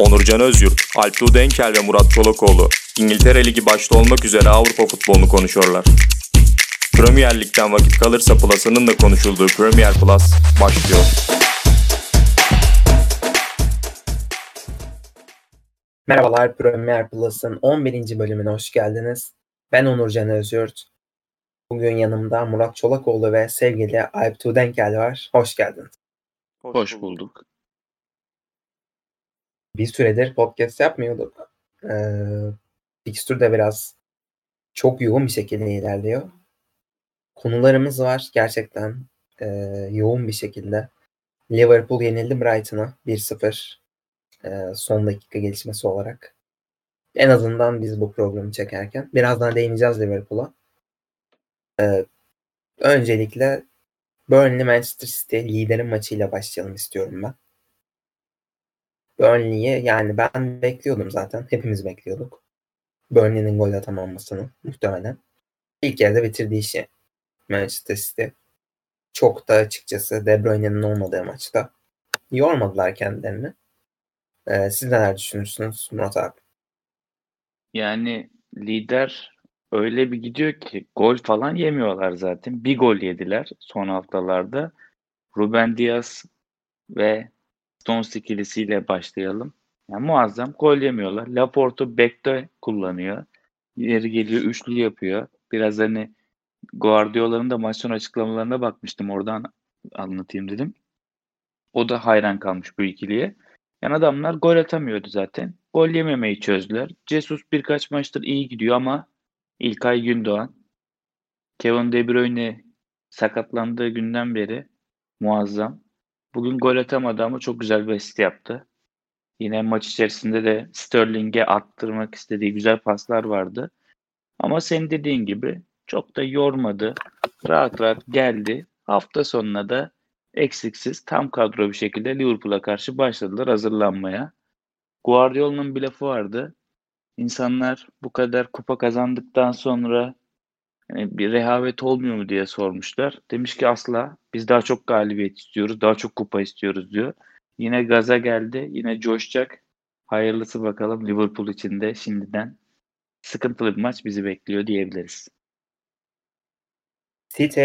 Onurcan Özyurt, Alp Denkel ve Murat Çolakoğlu İngiltere Ligi başta olmak üzere Avrupa futbolunu konuşuyorlar. Premier Lig'den vakit kalırsa Plus'ının da konuşulduğu Premier Plus başlıyor. Merhabalar Premier Plus'ın 11. bölümüne hoş geldiniz. Ben Onurcan Özyurt. Bugün yanımda Murat Çolakoğlu ve sevgili Alp Tuğdenkel var. Hoş geldiniz. Hoş, Hoş bulduk. Bir süredir podcast yapmıyorduk. Ee, Fixture de biraz çok yoğun bir şekilde ilerliyor. Konularımız var gerçekten e, yoğun bir şekilde. Liverpool yenildi Brighton'a 1-0 e, son dakika gelişmesi olarak. En azından biz bu programı çekerken. Birazdan değineceğiz Liverpool'a. E, öncelikle Burnley Manchester City liderin maçıyla başlayalım istiyorum ben. Burnley'i yani ben bekliyordum zaten. Hepimiz bekliyorduk. Burnley'nin gol atamamasını muhtemelen. İlk yarıda bitirdiği işi Manchester City. Çok da açıkçası De Bruyne'nin olmadığı maçta yormadılar kendilerini. Ee, siz neler düşünürsünüz Murat abi? Yani lider öyle bir gidiyor ki gol falan yemiyorlar zaten. Bir gol yediler son haftalarda. Ruben Diaz ve Stones ikilisiyle başlayalım. Yani muazzam gol yemiyorlar. Laporte'u back'te kullanıyor. İleri geliyor, üçlü yapıyor. Biraz hani Guardiola'nın da maç sonu açıklamalarına bakmıştım. Oradan anlatayım dedim. O da hayran kalmış bu ikiliye. Yani adamlar gol atamıyordu zaten. Gol yememeyi çözdüler. Jesus birkaç maçtır iyi gidiyor ama İlkay Gündoğan, Kevin De Bruyne sakatlandığı günden beri muazzam. Bugün gol atamadı ama çok güzel bir asist yaptı. Yine maç içerisinde de Sterling'e attırmak istediği güzel paslar vardı. Ama senin dediğin gibi çok da yormadı. Rahat rahat geldi. Hafta sonuna da eksiksiz tam kadro bir şekilde Liverpool'a karşı başladılar hazırlanmaya. Guardiola'nın bir lafı vardı. İnsanlar bu kadar kupa kazandıktan sonra yani bir rehavet olmuyor mu diye sormuşlar. Demiş ki asla biz daha çok galibiyet istiyoruz, daha çok kupa istiyoruz diyor. Yine gaza geldi, yine coşacak. Hayırlısı bakalım Liverpool için de şimdiden sıkıntılı bir maç bizi bekliyor diyebiliriz. City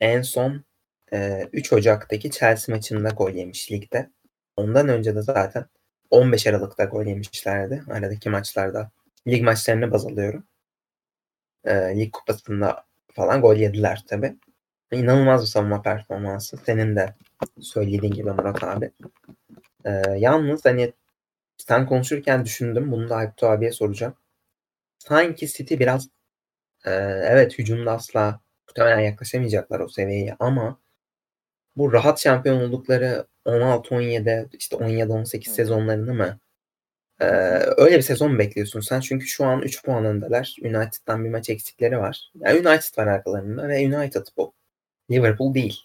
en son e, 3 Ocak'taki Chelsea maçında gol yemiş ligde. Ondan önce de zaten 15 Aralık'ta gol yemişlerdi. Aradaki maçlarda. Lig maçlarını baz alıyorum. E, lig kupasında falan gol yediler tabi. İnanılmaz bir savunma performansı. Senin de söylediğin gibi Murat abi. E, yalnız hani sen konuşurken düşündüm. Bunu da Aykut abiye soracağım. Sanki City biraz e, evet hücumda asla muhtemelen yaklaşamayacaklar o seviyeye ama bu rahat şampiyon oldukları 16-17 işte 17-18 sezonlarını mı öyle bir sezon mu bekliyorsun sen? Çünkü şu an 3 puan öndeler. United'dan bir maç eksikleri var. Yani United var arkalarında ve United bu. Liverpool değil.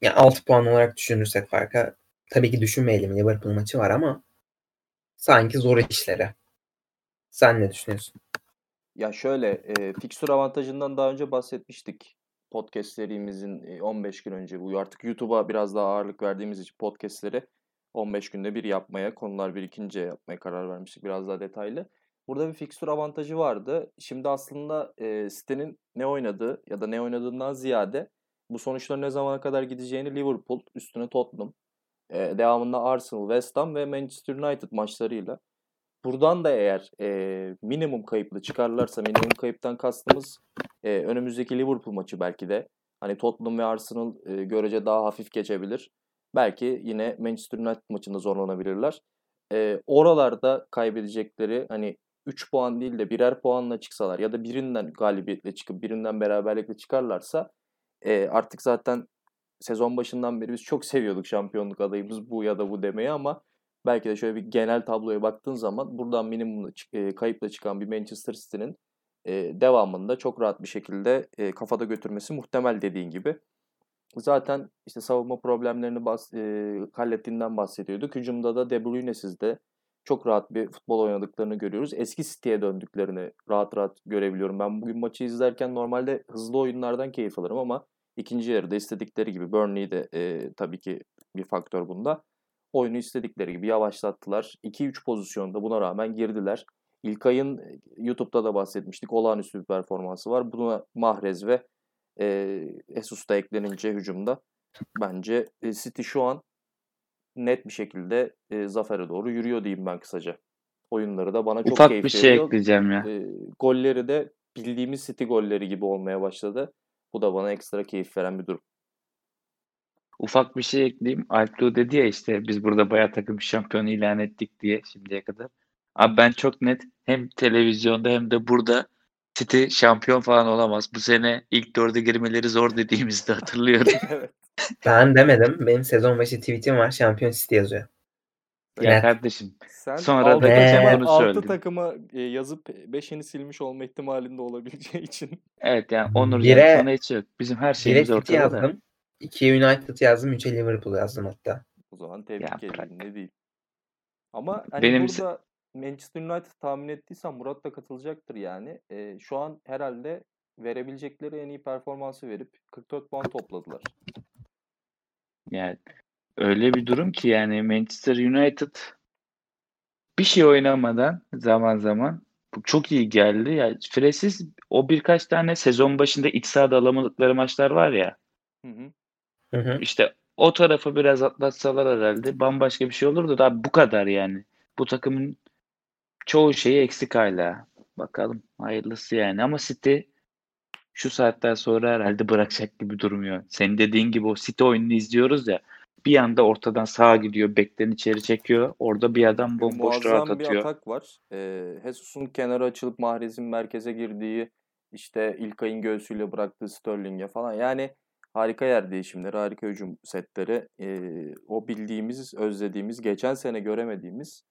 Yani 6 puan olarak düşünürsek farka tabii ki düşünmeyelim Liverpool maçı var ama sanki zor işleri. Sen ne düşünüyorsun? Ya şöyle, e, fikstür avantajından daha önce bahsetmiştik. Podcast serimizin 15 gün önce. Bu artık YouTube'a biraz daha ağırlık verdiğimiz için podcastleri 15 günde bir yapmaya, konular birikince yapmaya karar vermiştik biraz daha detaylı. Burada bir fikstür avantajı vardı. Şimdi aslında e, sitenin ne oynadığı ya da ne oynadığından ziyade bu sonuçların ne zamana kadar gideceğini Liverpool, üstüne Tottenham, e, devamında Arsenal, West Ham ve Manchester United maçlarıyla Buradan da eğer e, minimum kayıplı çıkarlarsa minimum kayıptan kastımız e, önümüzdeki Liverpool maçı belki de. Hani Tottenham ve Arsenal e, görece daha hafif geçebilir. Belki yine Manchester United maçında zorlanabilirler. E, oralarda kaybedecekleri hani 3 puan değil de birer puanla çıksalar ya da birinden galibiyetle çıkıp birinden beraberlikle çıkarlarsa e, artık zaten sezon başından beri biz çok seviyorduk şampiyonluk adayımız bu ya da bu demeyi ama belki de şöyle bir genel tabloya baktığın zaman buradan minimum kayıpla çıkan bir Manchester City'nin devamında çok rahat bir şekilde kafada götürmesi muhtemel dediğin gibi. Zaten işte savunma problemlerini bahs e, hallettiğinden bahsediyorduk. Hücumda da De Bruyne'siz de çok rahat bir futbol oynadıklarını görüyoruz. Eski City'ye döndüklerini rahat rahat görebiliyorum. Ben bugün maçı izlerken normalde hızlı oyunlardan keyif alırım ama ikinci yarıda istedikleri gibi Burnley de e, tabii ki bir faktör bunda oyunu istedikleri gibi yavaşlattılar. 2-3 pozisyonda buna rağmen girdiler. İlkay'ın YouTube'da da bahsetmiştik. Olağanüstü bir performansı var. Buna Mahrez ve e, Jesus da eklenince hücumda bence e, City şu an net bir şekilde e, zafere doğru yürüyor diyeyim ben kısaca. Oyunları da bana çok Ufak keyif bir şey veriyor. ekleyeceğim ya. E, golleri de bildiğimiz City golleri gibi olmaya başladı. Bu da bana ekstra keyif veren bir durum. Ufak bir şey ekleyeyim. Alplu dedi ya işte biz burada bayağı takım şampiyonu ilan ettik diye şimdiye kadar. Abi ben çok net hem televizyonda hem de burada City şampiyon falan olamaz. Bu sene ilk dörde girmeleri zor dediğimizde hatırlıyorum. evet. Ben demedim. Benim sezon başı tweetim var. Şampiyon City yazıyor. ya Net. kardeşim Sen Sonra altı da geçen takıma, bunu altı söyledim. takıma e, yazıp 5'ini silmiş olma ihtimalinde olabileceği için. evet yani Onur Bire- sana hiç yok. Bizim her 1'e şeyimiz City ortada da. yazdım. 2'ye United yazdım. 3'e Liverpool yazdım hatta. O zaman tebrik ederim. Ne değil. Ama hani Benim- burada Manchester United tahmin ettiysen Murat da katılacaktır yani. E, şu an herhalde verebilecekleri en iyi performansı verip 44 puan topladılar. Yani öyle bir durum ki yani Manchester United bir şey oynamadan zaman zaman bu çok iyi geldi. Yani Fresiz o birkaç tane sezon başında iç sahada alamadıkları maçlar var ya. Hı hı. Hı hı. İşte o tarafı biraz atlatsalar herhalde bambaşka bir şey olurdu da bu kadar yani. Bu takımın çoğu şeyi eksik hala. Bakalım hayırlısı yani. Ama City şu saatten sonra herhalde bırakacak gibi durmuyor. Senin dediğin gibi o City oyununu izliyoruz ya. Bir anda ortadan sağa gidiyor, bekten içeri çekiyor. Orada bir adam bomboş rahat Muazzam bir atıyor. atak var. Ee, Jesus'un kenara açılıp Mahrez'in merkeze girdiği işte İlkay'ın göğsüyle bıraktığı Sterling'e falan. Yani harika yer değişimleri, harika hücum setleri. Ee, o bildiğimiz, özlediğimiz, geçen sene göremediğimiz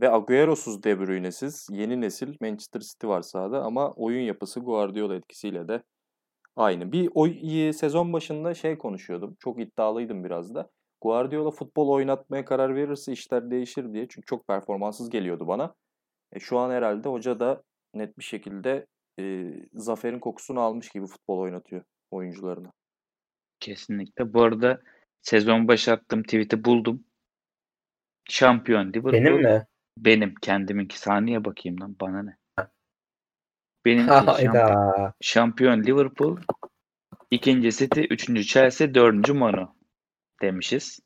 ve Agüero'suz De Bruyne'siz yeni nesil Manchester City var sahada ama oyun yapısı Guardiola etkisiyle de aynı. Bir o sezon başında şey konuşuyordum. Çok iddialıydım biraz da. Guardiola futbol oynatmaya karar verirse işler değişir diye. Çünkü çok performanssız geliyordu bana. E, şu an herhalde hoca da net bir şekilde e, zaferin kokusunu almış gibi futbol oynatıyor oyuncularına. Kesinlikle. Bu arada sezon başı attığım tweet'i buldum. Şampiyon Liverpool. Benim mi? Benim kendiminki saniye bakayım lan bana ne. Benimki şampiyon, şampiyon Liverpool, ikinci City, üçüncü Chelsea, dördüncü Mono demişiz.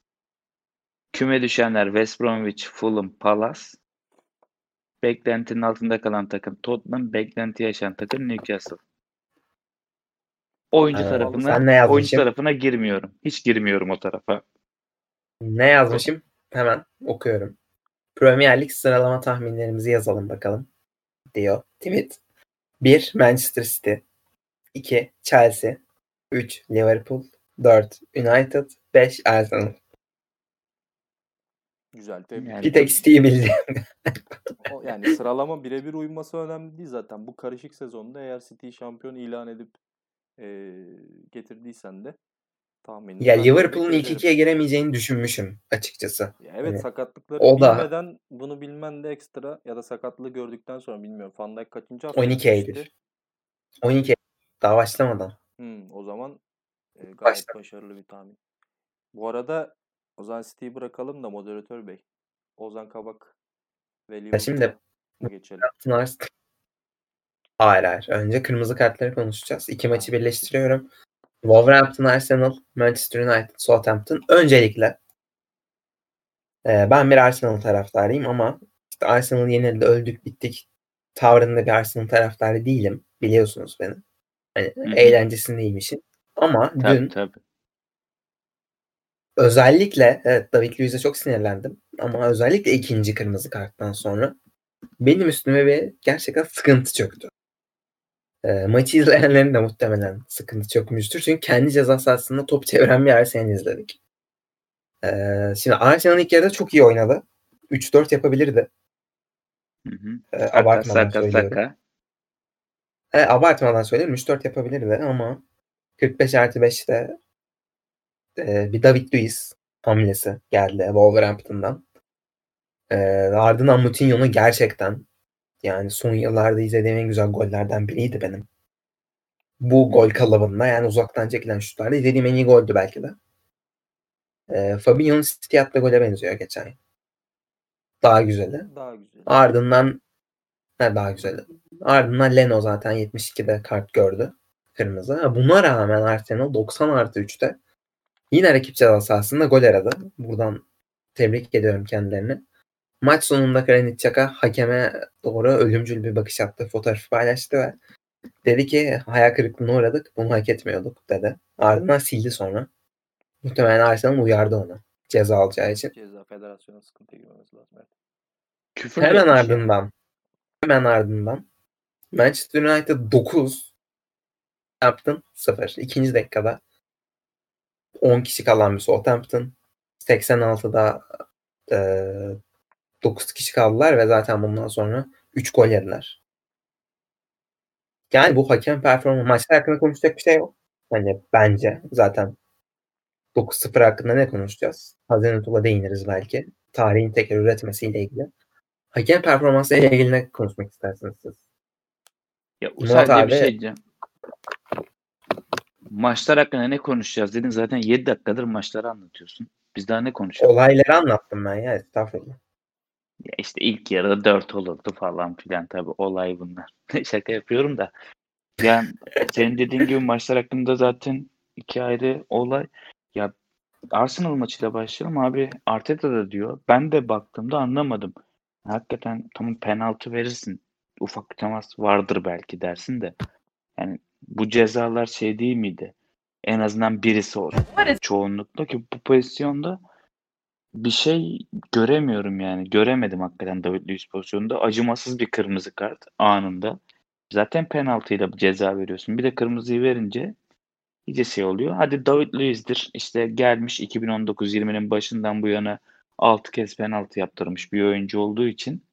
Küme düşenler West Bromwich, Fulham, Palace. Beklentinin altında kalan takım Tottenham, beklenti yaşayan takım Newcastle. Oyuncu Ee, tarafına oyuncu tarafına girmiyorum. Hiç girmiyorum o tarafa. Ne yazmışım? Hemen okuyorum. Premier Lig sıralama tahminlerimizi yazalım bakalım. Diyor. Tweet. 1. Manchester City. 2. Chelsea. 3. Liverpool. 4. United. 5. Arsenal. Güzel tebrik Yani- Bir tek City'yi bildi. O- Yani sıralama birebir uyması önemli değil zaten. Bu karışık sezonda eğer City'yi şampiyon ilan edip e, getirdiysen de tahminini ya Liverpool'un ilk ikiye giremeyeceğini düşünmüşüm açıkçası. Ya evet Hani sakatlıkları o da- bilmeden bunu bilmen de ekstra ya da sakatlığı gördükten sonra bilmiyorum. Van Dijk kaçıncı hafta 12 gitmişti? Eylül. 12 daha başlamadan. Hmm, o zaman e, gayet Başla. başarılı bir tahmin. Bu arada o zaman City'yi bırakalım da moderatör bey. Ozan Kabak ve Ya şimdi Liverpool'a geçelim. Hayır hayır. Önce kırmızı kartları konuşacağız. İki maçı birleştiriyorum. Wolverhampton, Arsenal, Manchester United, Southampton. Öncelikle e, ben bir Arsenal taraftarıyım ama işte Arsenal yenildi, öldük, bittik tavrında bir Arsenal taraftarı değilim. Biliyorsunuz beni. Hani hı. eğlencesindeyim işin. Ama Tabii dün tabii. özellikle evet David Luiz'e çok sinirlendim. Ama özellikle ikinci kırmızı karttan sonra benim üstüme bir gerçekten sıkıntı çöktü. E, maçı izleyenlerin de muhtemelen sıkıntı çökmüştür. Çünkü kendi ceza sahasında top çeviren bir Arsenal izledik. E, şimdi Arsenal ilk yarıda çok iyi oynadı. 3-4 yapabilirdi. Hı hı. E, abartmadan saka söylüyorum. saka. E, abartmadan söylüyorum. 3-4 yapabilirdi ama 45 artı 5'te e, bir David Luiz hamlesi geldi Wolverhampton'dan. E, ardından Moutinho'nun gerçekten yani son yıllarda izlediğim en güzel gollerden biriydi benim. Bu gol kalıbında yani uzaktan çekilen şutlarda izlediğim en iyi goldü belki de. E, Fabinho'nun City attığı gole benziyor geçen yıl. Daha güzeli. Daha güzel. Ardından ne daha güzeli. Ardından Leno zaten 72'de kart gördü. Kırmızı. Buna rağmen Arsenal 90 artı 3'te yine rakip ceza sahasında gol aradı. Buradan tebrik ediyorum kendilerini. Maç sonunda Granit Xhaka hakeme doğru ölümcül bir bakış attı. Fotoğrafı paylaştı ve dedi ki hayal kırıklığına uğradık. Bunu hak etmiyorduk dedi. Ardından sildi sonra. Muhtemelen Arsenal uyardı onu. Ceza alacağı için. Ceza federasyona sıkıntı girmemesi lazım. Evet. Küfür Hemen ardından hemen ardından Manchester United 9 Southampton 0. İkinci dakikada 10 kişi kalan bir Southampton 86'da e, 9 kişi kaldılar ve zaten bundan sonra 3 gol yediler. Yani bu hakem performansı maçlar hakkında konuşacak bir şey yok. Hani bence zaten 9-0 hakkında ne konuşacağız? Hazine Tula değiniriz belki. Tarihin tekrar üretmesiyle ilgili. Hakem performansı ile ilgili ne konuşmak istersiniz siz? Ya Murat abi- bir şey diyeceğim. Maçlar hakkında ne konuşacağız dedin. Zaten 7 dakikadır maçları anlatıyorsun. Biz daha ne konuşalım? Olayları anlattım ben ya estağfurullah. Ya işte ilk yarıda 4 olurdu falan filan tabii olay bunlar. Şaka yapıyorum da. Yani senin dediğin gibi maçlar hakkında zaten iki ayrı olay. Ya Arsenal maçıyla başlayalım abi. Arteta da diyor. Ben de baktığımda anlamadım. Hakikaten tamam penaltı verirsin. Ufak bir temas vardır belki dersin de. Yani bu cezalar şey değil miydi? En azından birisi olsun. Çoğunlukla ki bu pozisyonda bir şey göremiyorum yani. Göremedim hakikaten David Luiz pozisyonunda. Acımasız bir kırmızı kart anında. Zaten penaltıyla ceza veriyorsun. Bir de kırmızıyı verince iyice şey oluyor. Hadi David Luiz'dir. İşte gelmiş 2019-20'nin başından bu yana 6 kez penaltı yaptırmış bir oyuncu olduğu için.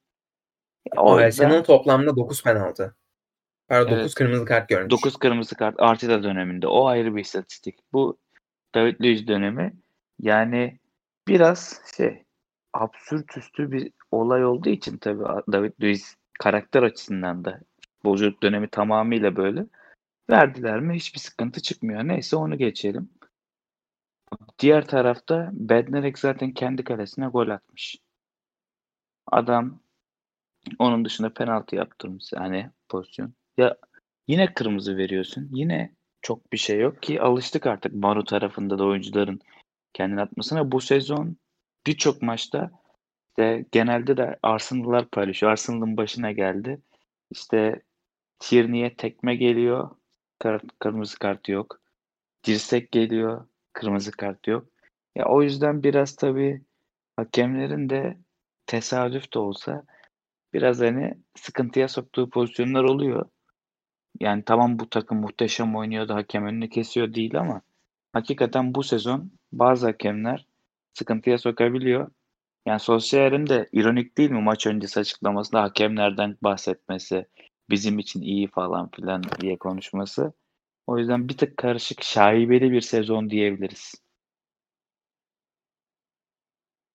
O O Arsenal toplamda 9 penaltı. Pardon 9 Evet. kırmızı kart görmüş. 9 kırmızı kart Arteta döneminde. O ayrı bir istatistik. Bu David Luiz dönemi yani biraz şey absürt üstü bir olay olduğu için tabii David Luiz karakter açısından da futbolculuk dönemi tamamıyla böyle. Verdiler mi hiçbir sıkıntı çıkmıyor. Neyse onu geçelim. Diğer tarafta Bednarek zaten kendi kalesine gol atmış. Adam onun dışında penaltı yaptırmış yani pozisyon. Ya yine kırmızı veriyorsun. Yine çok bir şey yok ki alıştık artık Maru tarafında da oyuncuların kendini atmasına. Bu sezon birçok maçta işte genelde de Arsenal'lar paylaşıyor. Arsenal'ın başına geldi. İşte Tierney'e tekme geliyor. kar- kırmızı kart yok. Dirsek geliyor. Kırmızı kart yok. Ya o yüzden biraz tabii hakemlerin de tesadüf de olsa biraz hani sıkıntıya soktuğu pozisyonlar oluyor. Yani tamam bu takım muhteşem oynuyor da hakem önünü kesiyor değil ama hakikaten bu sezon bazı hakemler sıkıntıya sokabiliyor. Yani Solskjaer'in de ironik değil mi maç öncesi açıklamasında hakemlerden bahsetmesi, bizim için iyi falan filan diye konuşması. O yüzden bir tık karışık, şaibeli bir sezon diyebiliriz.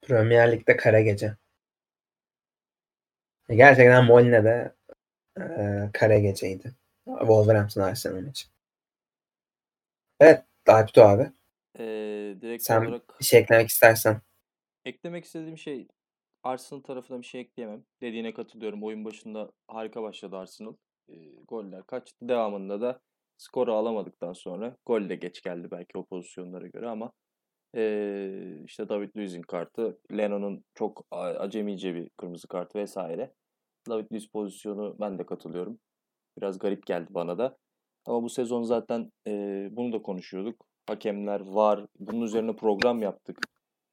Premier Lig'de kara gece. Gerçekten Moline'de e, kara geceydi. Wolverhampton Arsenal maçı. Evet Alptu abi. Ee, direkt Sen olarak bir şey eklemek istersen. eklemek istediğim şey Arsenal tarafına bir şey ekleyemem. Dediğine katılıyorum. Oyun başında harika başladı Arsenal. Ee, goller kaçtı. Devamında da skoru alamadıktan sonra gol de geç geldi belki o pozisyonlara göre ama ee, işte David Luiz'in kartı, Leno'nun çok acemice bir kırmızı kart vesaire. David Luiz pozisyonu ben de katılıyorum. Biraz garip geldi bana da. Ama bu sezon zaten ee, bunu da konuşuyorduk. Hakemler var. Bunun üzerine program yaptık.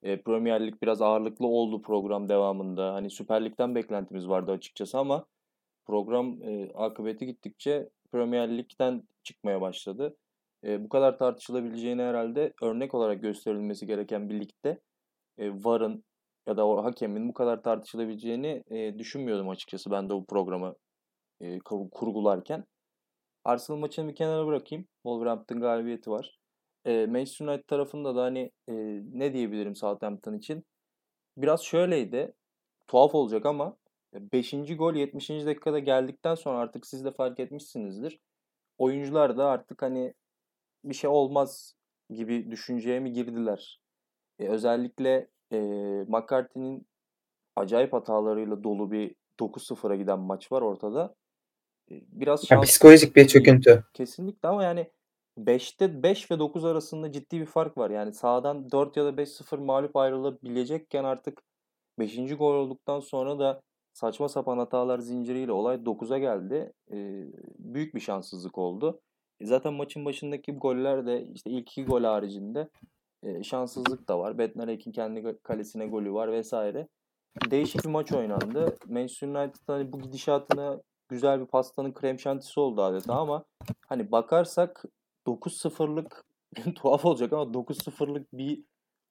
E, Premier Lig biraz ağırlıklı oldu program devamında. Hani Süper Lig'den beklentimiz vardı açıkçası ama program e, akıbeti gittikçe Premier Lig'den çıkmaya başladı. E, bu kadar tartışılabileceğini herhalde örnek olarak gösterilmesi gereken bir ligde e, VAR'ın ya da o hakemin bu kadar tartışılabileceğini e, düşünmüyordum açıkçası ben de bu programı e, kur- kurgularken. Arsenal maçını bir kenara bırakayım. Wolverhampton galibiyeti var. E, Manchester United tarafında da hani e, ne diyebilirim Southampton için? Biraz şöyleydi. Tuhaf olacak ama 5. gol 70. dakikada geldikten sonra artık siz de fark etmişsinizdir. Oyuncular da artık hani bir şey olmaz gibi düşünceye mi girdiler? E, özellikle e, McCarthy'nin acayip hatalarıyla dolu bir 9-0'a giden maç var ortada. E, biraz şans psikolojik bir çöküntü. kesinlikle ama yani 5'te 5 ve 9 arasında ciddi bir fark var. Yani sağdan 4 ya da 5-0 mağlup ayrılabilecekken artık 5. gol olduktan sonra da saçma sapan hatalar zinciriyle olay 9'a geldi. E, büyük bir şanssızlık oldu. E, zaten maçın başındaki goller de işte ilk iki gol haricinde e, şanssızlık da var. Bednarek'in kendi kalesine golü var vesaire. Değişik bir maç oynandı. Manchester United hani bu gidişatına güzel bir pastanın krem şantisi oldu adeta ama hani bakarsak 9-0'lık tuhaf olacak ama 9-0'lık bir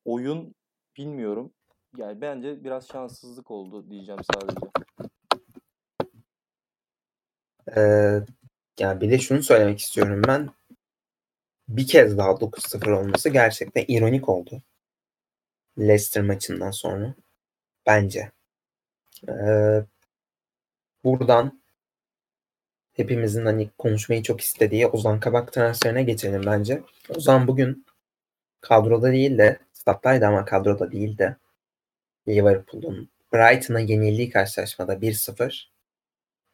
oyun bilmiyorum. Yani bence biraz şanssızlık oldu diyeceğim sadece. Ee, yani bir de şunu söylemek istiyorum ben. Bir kez daha 9-0 olması gerçekten ironik oldu. Leicester maçından sonra. Bence. Ee, buradan hepimizin hani konuşmayı çok istediği Ozan Kabak transferine geçelim bence. Ozan bugün kadroda değil de stat'taydı ama kadroda değil de Liverpool'un Brighton'a yenildiği karşılaşmada 1-0.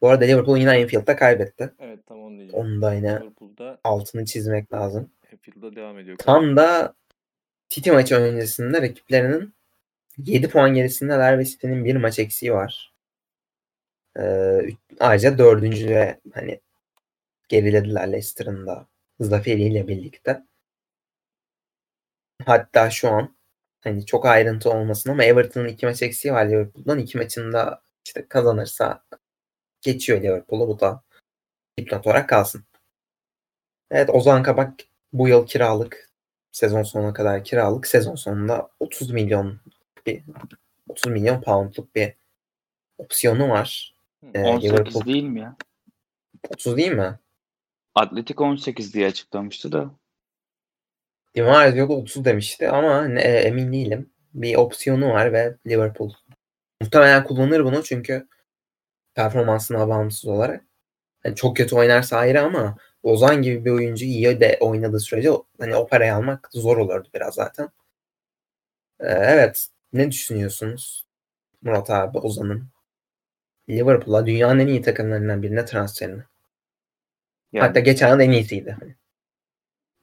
Bu arada Liverpool yine Anfield'da kaybetti. Evet tam onu diyeceğim. Onu da yine Liverpool'da altını çizmek lazım. Anfield'da devam ediyor. Tam da City maçı öncesinde rakiplerinin 7 puan gerisindeler ve City'nin bir maç eksiği var. Ee, ayrıca dördüncüye hani gerilediler Leicester'ın da zaferiyle birlikte. Hatta şu an hani çok ayrıntı olmasın ama Everton'ın iki maç eksiği var Liverpool'dan. iki maçında işte kazanırsa geçiyor Liverpool'u. Bu da dipnot olarak kalsın. Evet Ozan Kabak bu yıl kiralık. Sezon sonuna kadar kiralık. Sezon sonunda 30 milyon bir 30 milyon poundluk bir opsiyonu var. Ee, 18 Liverpool değil mi ya? 30 değil mi? Atletik 18 diye açıklamıştı da. Dimar yok 30 demişti ama ne, e, emin değilim. Bir opsiyonu var ve Liverpool muhtemelen kullanır bunu çünkü performansına bağımsız olarak. Yani çok kötü oynarsa ayrı ama Ozan gibi bir oyuncu iyi de oynadığı sürece hani o parayı almak zor olurdu biraz zaten. Ee, evet. Ne düşünüyorsunuz Murat abi Ozan'ın Liverpool'a dünyanın en iyi takımlarından birine transferini? Yani Hatta geçen yıl en iyisiydi.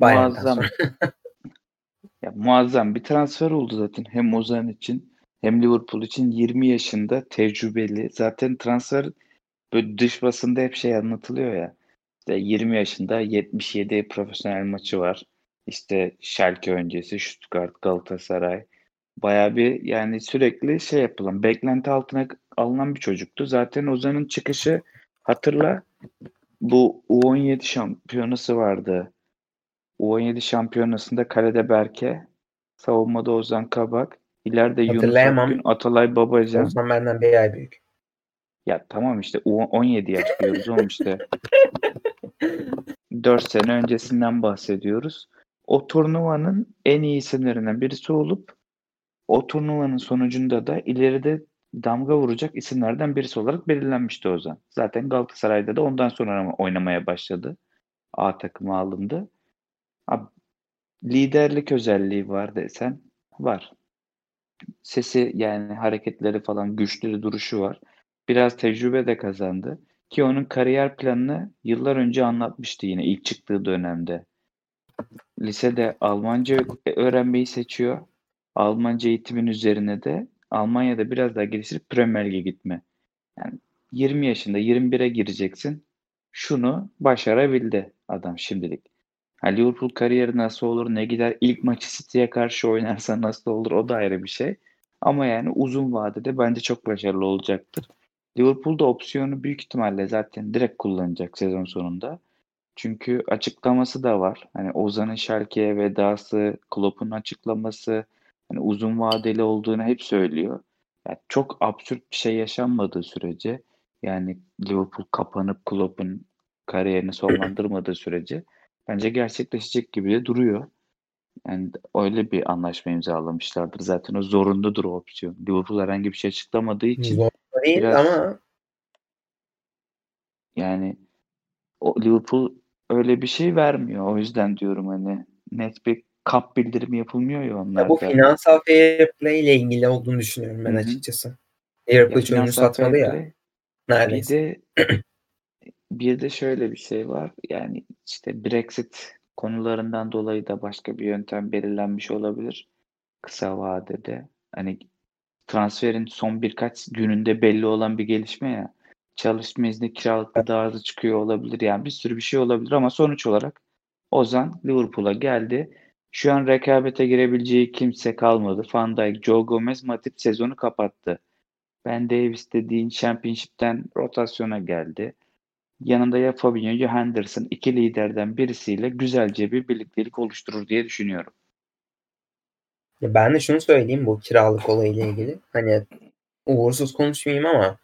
Bayern'den muazzam. ya muazzam bir transfer oldu zaten hem Ozan için hem Liverpool için 20 yaşında tecrübeli. Zaten transfer böyle dış basında hep şey anlatılıyor ya. İşte 20 yaşında 77 profesyonel maçı var. İşte Schalke öncesi, Stuttgart, Galatasaray. Bayağı bir yani sürekli şey yapılan, beklenti altına alınan bir çocuktu. Zaten Ozan'ın çıkışı hatırla bu U17 şampiyonası vardı. U17 şampiyonasında kalede Berke, savunmada Ozan Kabak, ileride Yunus. Akgün, Atalay Babacan. Ozan benden bir ay büyük. Ya tamam işte U17 yaş diyoruz oğlum işte. 4 sene öncesinden bahsediyoruz. O turnuvanın en iyi isimlerinden birisi olup o turnuvanın sonucunda da ileride damga vuracak isimlerden birisi olarak belirlenmişti Ozan. Zaten Galatasaray'da da ondan sonra oynamaya başladı. A takıma alındı. Abi, liderlik özelliği var desen var. Sesi yani hareketleri falan güçlü duruşu var. Biraz tecrübe de kazandı. Ki onun kariyer planını yıllar önce anlatmıştı yine ilk çıktığı dönemde. Lisede Almanca öğrenmeyi seçiyor. Almanca eğitimin üzerine de Almanya'da biraz daha geliştirip Premier Lig'e gitme. Yani 20 yaşında 21'e gireceksin. Şunu başarabildi adam şimdilik. Ha, Liverpool kariyeri nasıl olur ne gider ilk maçı City'ye karşı oynarsa nasıl olur o da ayrı bir şey. Ama yani uzun vadede bence çok başarılı olacaktır. Liverpool'da opsiyonu büyük ihtimalle zaten direkt kullanacak sezon sonunda. Çünkü açıklaması da var. Hani Ozan'ın Schalke'ye vedası, Klopp'un açıklaması, hani uzun vadeli olduğunu hep söylüyor. Yani çok absürt bir şey yaşanmadığı sürece yani Liverpool kapanıp Klopp'un kariyerini sonlandırmadığı sürece bence gerçekleşecek gibi de duruyor. Yani öyle bir anlaşma imzalamışlardır. Zaten o zorunludur o opsiyon. Liverpool herhangi bir şey açıklamadığı için Zor değil biraz- ama yani o Liverpool öyle bir şey vermiyor. O yüzden diyorum hani net bir kap bildirimi yapılmıyor ya Ya onlarda. bu finansal fair play ile ilgili olduğunu düşünüyorum ben Hı hı. açıkçası. Ya Liverpool hiç fair ya play, bir neredeyse. de bir de şöyle bir şey var. Yani işte Brexit konularından dolayı da başka bir yöntem belirlenmiş olabilir kısa vadede. Hani transferin son birkaç gününde belli olan bir gelişme ya. Çalışma izni kiralıkta daha hızlı çıkıyor olabilir. Yani bir sürü bir şey olabilir ama sonuç olarak Ozan Liverpool'a geldi. Şu an rekabete girebileceği kimse kalmadı. Van Dijk, Joe Gomez, Matip sezonu kapattı. Ben Davis dediğin Championship'ten rotasyona geldi. Yanında ya Fabinho ya Henderson iki liderden birisiyle güzelce bir birliktelik oluşturur diye düşünüyorum. Ya ben de şunu söyleyeyim bu kiralık olayıyla ilgili. Hani uğursuz konuşmayayım ama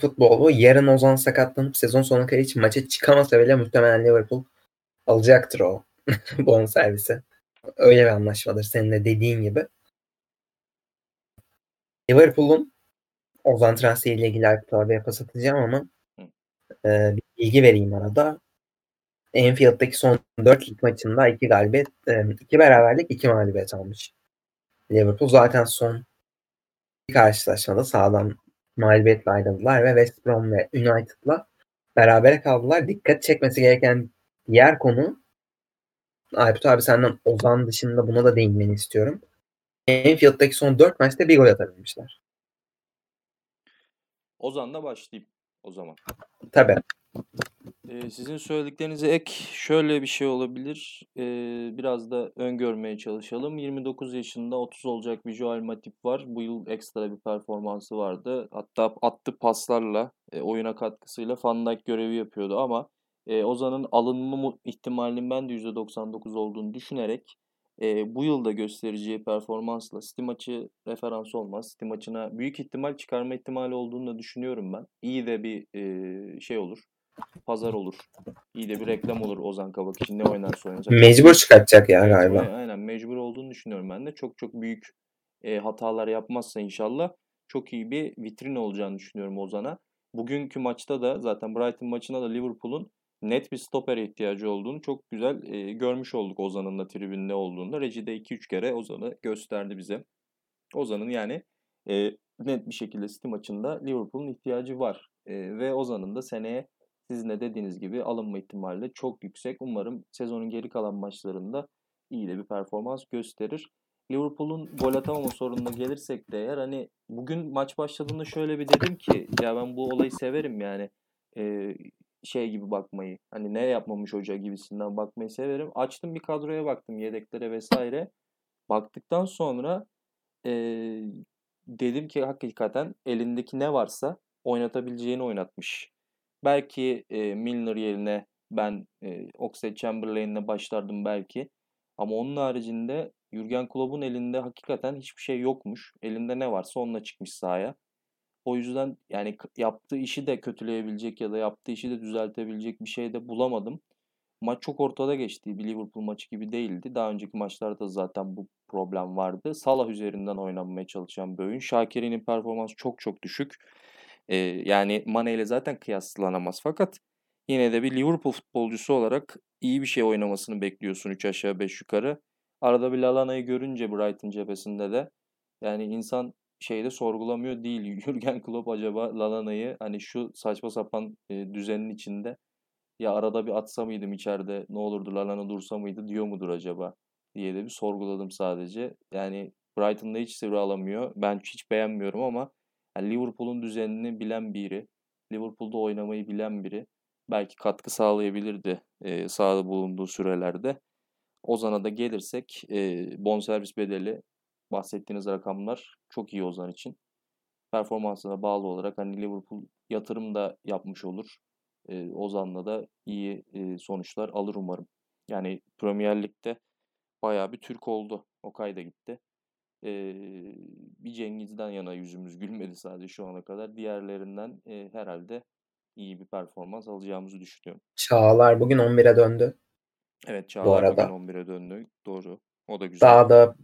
futbolu yarın Ozan sakatlanıp sezon sonuna kadar hiç maça çıkamasa bile muhtemelen Liverpool alacaktır o bonservisi. Öyle bir anlaşmadır senin de dediğin gibi. Liverpool'un Ozan transferiyle ilgili abiye pas atacağım ama e, bir bilgi vereyim arada. Anfield'daki son 4 lig maçında 2 galibiyet, 2 beraberlik, 2 mağlubiyet almış. Liverpool zaten son karşılaşmada sağlam mağlubiyetle ayrıldılar ve West Brom ve United'la berabere kaldılar. Dikkat çekmesi gereken diğer konu Aykut abi senden Ozan dışında buna da değinmeni istiyorum. Anfield'daki son 4 maçta bir gol atabilmişler. Ozan'la başlayayım o zaman. Tabii. Ee, sizin söylediklerinize ek şöyle bir şey olabilir. Ee, biraz da öngörmeye çalışalım. 29 yaşında 30 olacak bir Joel Matip var. Bu yıl ekstra bir performansı vardı. Hatta attı paslarla, e, oyuna katkısıyla Van Dijk görevi yapıyordu ama e, Ozan'ın alınma ihtimalinin ben de %99 olduğunu düşünerek e, bu yılda göstereceği performansla City maçı referans olmaz. City maçına büyük ihtimal çıkarma ihtimali olduğunu da düşünüyorum ben. İyi de bir e, şey olur. Pazar olur. İyi de bir reklam olur Ozan Kabak için. Ne oynarsa oynayacak. Mecbur çıkartacak ya galiba. aynen, mecbur olduğunu düşünüyorum ben de. Çok çok büyük e, hatalar yapmazsa inşallah çok iyi bir vitrin olacağını düşünüyorum Ozan'a. Bugünkü maçta da zaten Brighton maçında da Liverpool'un net bir stopere ihtiyacı olduğunu çok güzel e, görmüş olduk Ozan'ın da tribünde olduğunda. Reji de 2-3 kere Ozan'ı gösterdi bize. Ozan'ın yani e, net bir şekilde City maçında Liverpool'un ihtiyacı var. E, ve Ozan'ın da seneye sizin de dediğiniz gibi alınma ihtimali de çok yüksek. Umarım sezonun geri kalan maçlarında iyi de bir performans gösterir. Liverpool'un gol atamama sorununa gelirsek de eğer hani bugün maç başladığında şöyle bir dedim ki ya ben bu olayı severim yani Ee, şey gibi bakmayı hani ne yapmamış hoca gibisinden bakmayı severim. Açtım bir kadroya baktım yedeklere vesaire. Baktıktan sonra ee, dedim ki hakikaten elindeki ne varsa oynatabileceğini oynatmış. Belki e, Milner yerine ben e, Oxlade Chamberlain'le başlardım belki. Ama onun haricinde Jurgen Klopp'un elinde hakikaten hiçbir şey yokmuş. Elinde ne varsa onunla çıkmış sahaya. O yüzden yani yaptığı işi de kötüleyebilecek ya da yaptığı işi de düzeltebilecek bir şey de bulamadım. Maç çok ortada geçti. Bir Liverpool maçı gibi değildi. Daha önceki maçlarda zaten bu problem vardı. Salah üzerinden oynanmaya çalışan bir oyun. Şakir'in performansı çok çok düşük. Ee, yani Mane ile zaten kıyaslanamaz. Fakat yine de bir Liverpool futbolcusu olarak iyi bir şey oynamasını bekliyorsun 3 aşağı 5 yukarı. Arada bir Lalana'yı görünce Brighton cephesinde de yani insan şeyde sorgulamıyor değil. Jurgen Klopp acaba Lalana'yı hani şu saçma sapan e, düzenin içinde ya arada bir atsa mıydım içeride ne olurdu Lallana dursa mıydı diyor mudur acaba diye de bir sorguladım sadece. Yani Brighton'da hiç sivri alamıyor. Ben hiç beğenmiyorum ama yani Liverpool'un düzenini bilen biri, Liverpool'da oynamayı bilen biri belki katkı sağlayabilirdi e, sahada bulunduğu sürelerde. Ozan'a da gelirsek e, bonservis bedeli bahsettiğiniz rakamlar çok iyi Ozan için. Performansına bağlı olarak hani Liverpool yatırım da yapmış olur. E, Ozan'la da iyi e, sonuçlar alır umarım. Yani Premier Lig'de bayağı bir Türk oldu. Okay da gitti. E, bir Cengiz'den yana yüzümüz gülmedi sadece şu ana kadar. Diğerlerinden e, herhalde iyi bir performans alacağımızı düşünüyorum. Çağlar bugün 11'e döndü. Evet Çağlar bugün arada. 11'e döndü. Doğru. O da güzel. Daha da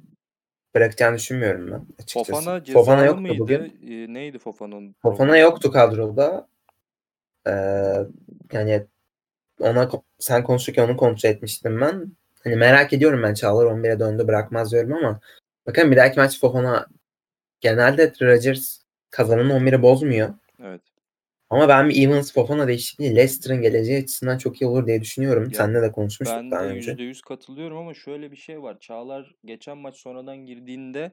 bırakacağını düşünmüyorum ben açıkçası. Fofana Fofana yoktu mıydı? bugün. Ee, neydi Fofana'nın Fofana yoktu kadroda. Ee, yani ona sen konuşurken onu kontrol etmiştim ben. Hani merak ediyorum ben Çağlar 11'e döndü bırakmaz diyorum ama bakın bir dahaki maç Fofana genelde Rodgers kazanan 11'i bozmuyor. Evet. Ama ben bir Evans Fofana değişikliği Leicester'ın geleceği açısından çok iyi olur diye düşünüyorum. Ya, Seninle de konuşmuştuk Ben daha de önce. %100 katılıyorum ama şöyle bir şey var. Çağlar geçen maç sonradan girdiğinde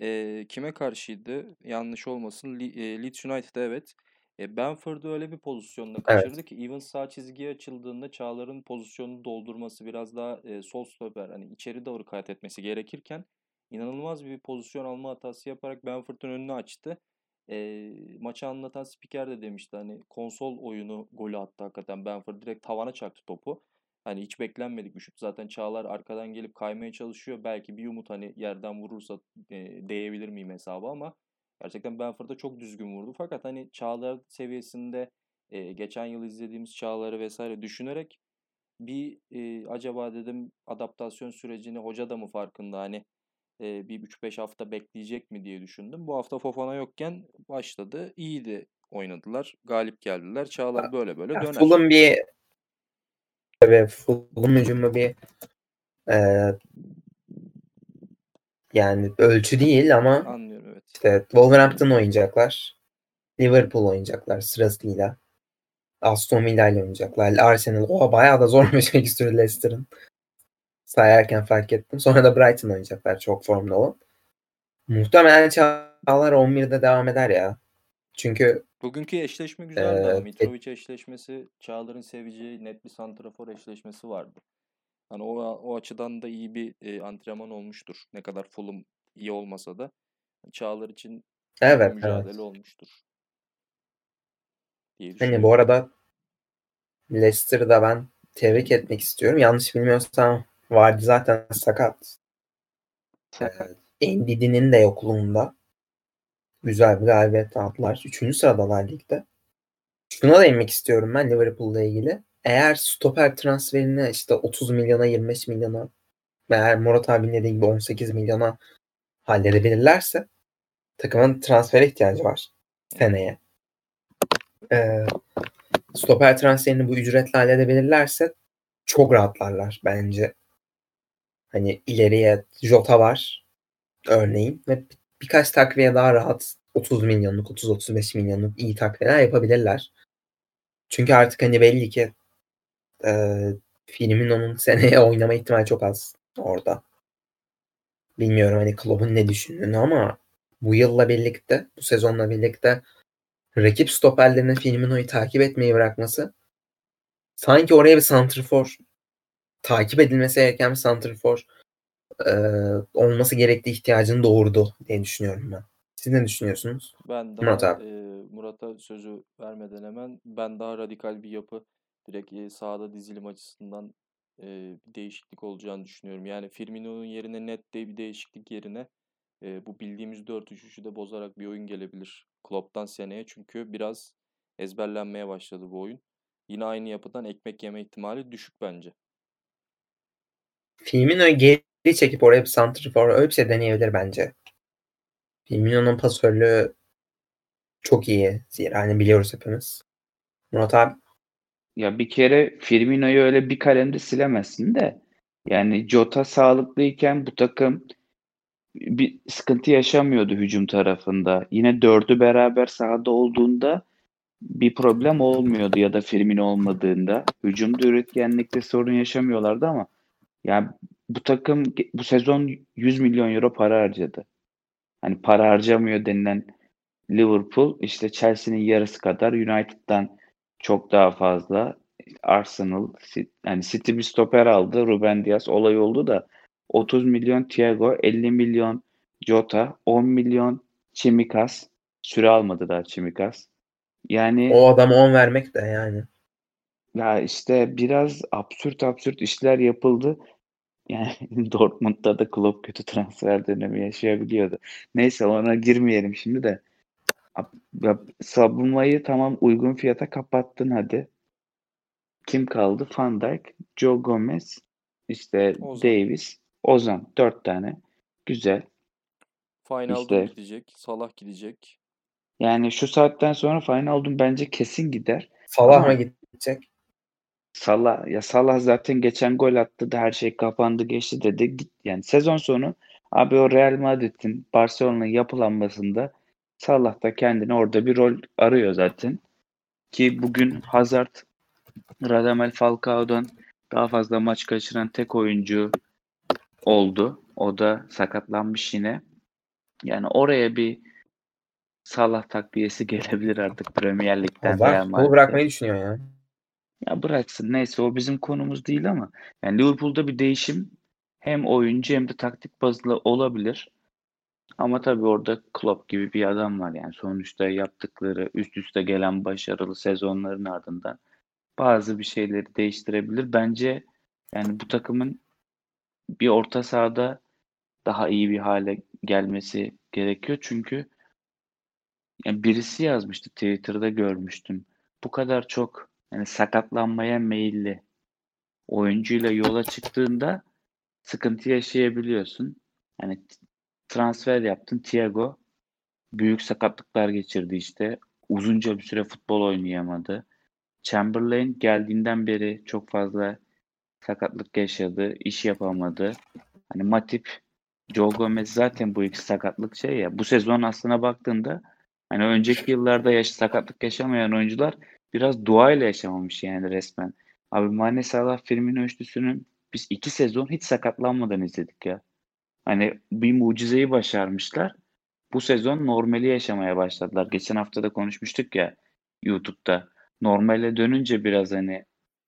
e, kime karşıydı? Yanlış olmasın. Le- e, Leeds United evet. E, Benford'u öyle bir pozisyonda Evet. kaçırdı ki Evans sağ çizgiye açıldığında Çağlar'ın pozisyonunu doldurması biraz daha e, sol stoper hani içeri doğru kat etmesi gerekirken inanılmaz bir pozisyon alma hatası yaparak Benford'un önünü açtı. E, maçı anlatan spiker de demişti hani konsol oyunu golü attı hakikaten Benford direkt tavana çaktı topu. Hani hiç beklenmedik bir şut. Zaten Çağlar arkadan gelip kaymaya çalışıyor. Belki bir umut hani yerden vurursa e, değebilir miyim hesabı ama gerçekten Benford'a çok düzgün vurdu. Fakat hani Çağlar seviyesinde e, geçen yıl izlediğimiz Çağlar'ı vesaire düşünerek bir e, acaba dedim adaptasyon sürecini hoca da mı farkında hani e, bir 3-5 hafta bekleyecek mi diye düşündüm. Bu hafta Fofana yokken başladı. İyiydi oynadılar. Galip geldiler. Çağlar böyle böyle döner. Fulham bir ve Fulham hücumu bir e, yani ölçü değil ama Anlıyorum evet. işte Wolverhampton oynayacaklar. Liverpool oynayacaklar sırasıyla. Aston Villa ile oynayacaklar. Arsenal. Oha bayağı da zor bir şey istiyor Leicester'ın. Sayarken fark ettim. Sonra da Brighton oynayacaklar çok formda olan. Muhtemelen Çağlar 11'de devam eder ya. Çünkü Bugünkü eşleşme güzeldi Ee, Mitrovic eşleşmesi Çağlar'ın seveceği net bir santrafor eşleşmesi vardı. Hani o, o açıdan da iyi bir e, antrenman olmuştur. Ne kadar Fulham iyi olmasa da Çağlar için evet, mücadele evet. olmuştur. Hani bu arada Leicester'da ben tebrik etmek istiyorum. Yanlış bilmiyorsam vardı zaten sakat. Endidi'nin de yokluğunda güzel bir galibiyet aldılar. Üçüncü sıradalar ligde. Şuna değinmek istiyorum ben Liverpool'la ilgili. Eğer stoper transferini işte 30 milyona 25 milyona eğer Murat abinin dediği gibi 18 milyona halledebilirlerse takımın transfere ihtiyacı var seneye. Ee, stoper transferini bu ücretle halledebilirlerse çok rahatlarlar bence. Hani ileriye Jota var örneğin ve birkaç takviye daha rahat 30 milyonluk 30-35 milyonluk iyi takviyeler yapabilirler. Çünkü artık hani belli ki e, filmin onun seneye oynama ihtimali çok az orada. Bilmiyorum hani Klopp'un ne düşündüğünü ama bu yılla birlikte, bu sezonla birlikte rakip stoperlerinin Firmino'yu takip etmeyi bırakması sanki oraya bir santrfor takip edilmesi gereken bir santrfor e, olması gerektiği ihtiyacını doğurdu diye düşünüyorum ben. Siz ne düşünüyorsunuz? Ben daha Murat abi. e, Murat'a sözü vermeden hemen ben daha radikal bir yapı direkt e, sahada dizilim açısından e, bir değişiklik olacağını düşünüyorum. Yani Firmino'nun yerine net de bir değişiklik yerine e, bu bildiğimiz 4-3-3'ü de bozarak bir oyun gelebilir Klopp'tan seneye. Çünkü biraz ezberlenmeye başladı bu oyun. Yine aynı yapıdan ekmek yeme ihtimali düşük bence. Firmino'yu geri çekip oraya bir santrfor öyle bir şey deneyebilir bence. Firmino'nun pasörlüğü çok iyi. Zira hani biliyoruz hepimiz. Murat abi Ya bir kere Firmino'yu öyle bir kalemde silemezsin de yani Jota sağlıklıyken bu takım bir sıkıntı yaşamıyordu hücum tarafında. Yine dördü beraber sahada olduğunda bir problem olmuyordu ya da Firmino olmadığında. Hücumda üretkenlikte sorun yaşamıyorlardı ama yani bu takım bu sezon 100 milyon euro para harcadı. Hani para harcamıyor denilen Liverpool işte Chelsea'nin yarısı kadar United'dan çok daha fazla Arsenal yani City bir stoper aldı. Ruben Dias olay oldu da 30 milyon Thiago, 50 milyon Jota, 10 milyon Çimikas. Süre almadı daha Çimikas. Yani o adama 10 vermek de yani. Ya işte biraz absürt absürt işler yapıldı. Yani Dortmund'da da Klopp kötü transfer dönemi yaşayabiliyordu. Neyse ona girmeyelim şimdi de. Ya, savunmayı tamam uygun fiyata kapattın hadi. Kim kaldı? Van Dijk, Joe Gomez, işte Ozan. Davis, Ozan. Dört tane. Güzel. Final İşte- gidecek, Salah gidecek. Yani şu saatten sonra Wijnaldum bence kesin gider. Salah Ama- mı gidecek? Salah ya Salah zaten geçen gol attı da her şey kapandı geçti dedi. Git yani sezon sonu abi o Real Madrid'in Barcelona'nın yapılanmasında Salah da kendine orada bir rol arıyor zaten. Ki bugün Hazard Radamel Falcao'dan daha fazla maç kaçıran tek oyuncu oldu. O da sakatlanmış yine. Yani oraya bir Salah takviyesi gelebilir artık Premier Lig'den Allah bu bırakmayı düşünüyor ya. Ya bıraksın neyse o bizim konumuz değil ama yani Liverpool'da bir değişim hem oyuncu hem de taktik bazlı olabilir. Ama tabii orada Klopp gibi bir adam var yani sonuçta yaptıkları üst üste gelen başarılı sezonların ardından bazı bir şeyleri değiştirebilir. Bence yani bu takımın bir orta sahada daha iyi bir hale gelmesi gerekiyor. Çünkü yani birisi yazmıştı Twitter'da görmüştüm. Bu kadar çok yani sakatlanmaya meyilli oyuncuyla yola çıktığında sıkıntı yaşayabiliyorsun. Yani t- transfer yaptın Thiago büyük sakatlıklar geçirdi işte. Uzunca bir süre futbol oynayamadı. Chamberlain geldiğinden beri çok fazla sakatlık yaşadı, iş yapamadı. Hani Matip, Joe Gomez zaten bu ikisi sakatlık şey ya. Bu sezon aslına baktığında hani önceki yıllarda yaş sakatlık yaşamayan oyuncular biraz duayla yaşamamış yani resmen. Abi Mane Salah Firmino üçlüsünü biz iki sezon hiç sakatlanmadan izledik ya. Hani bir mucizeyi başarmışlar. Bu sezon normali yaşamaya başladılar. Geçen hafta da konuşmuştuk ya YouTube'da. Normale dönünce biraz hani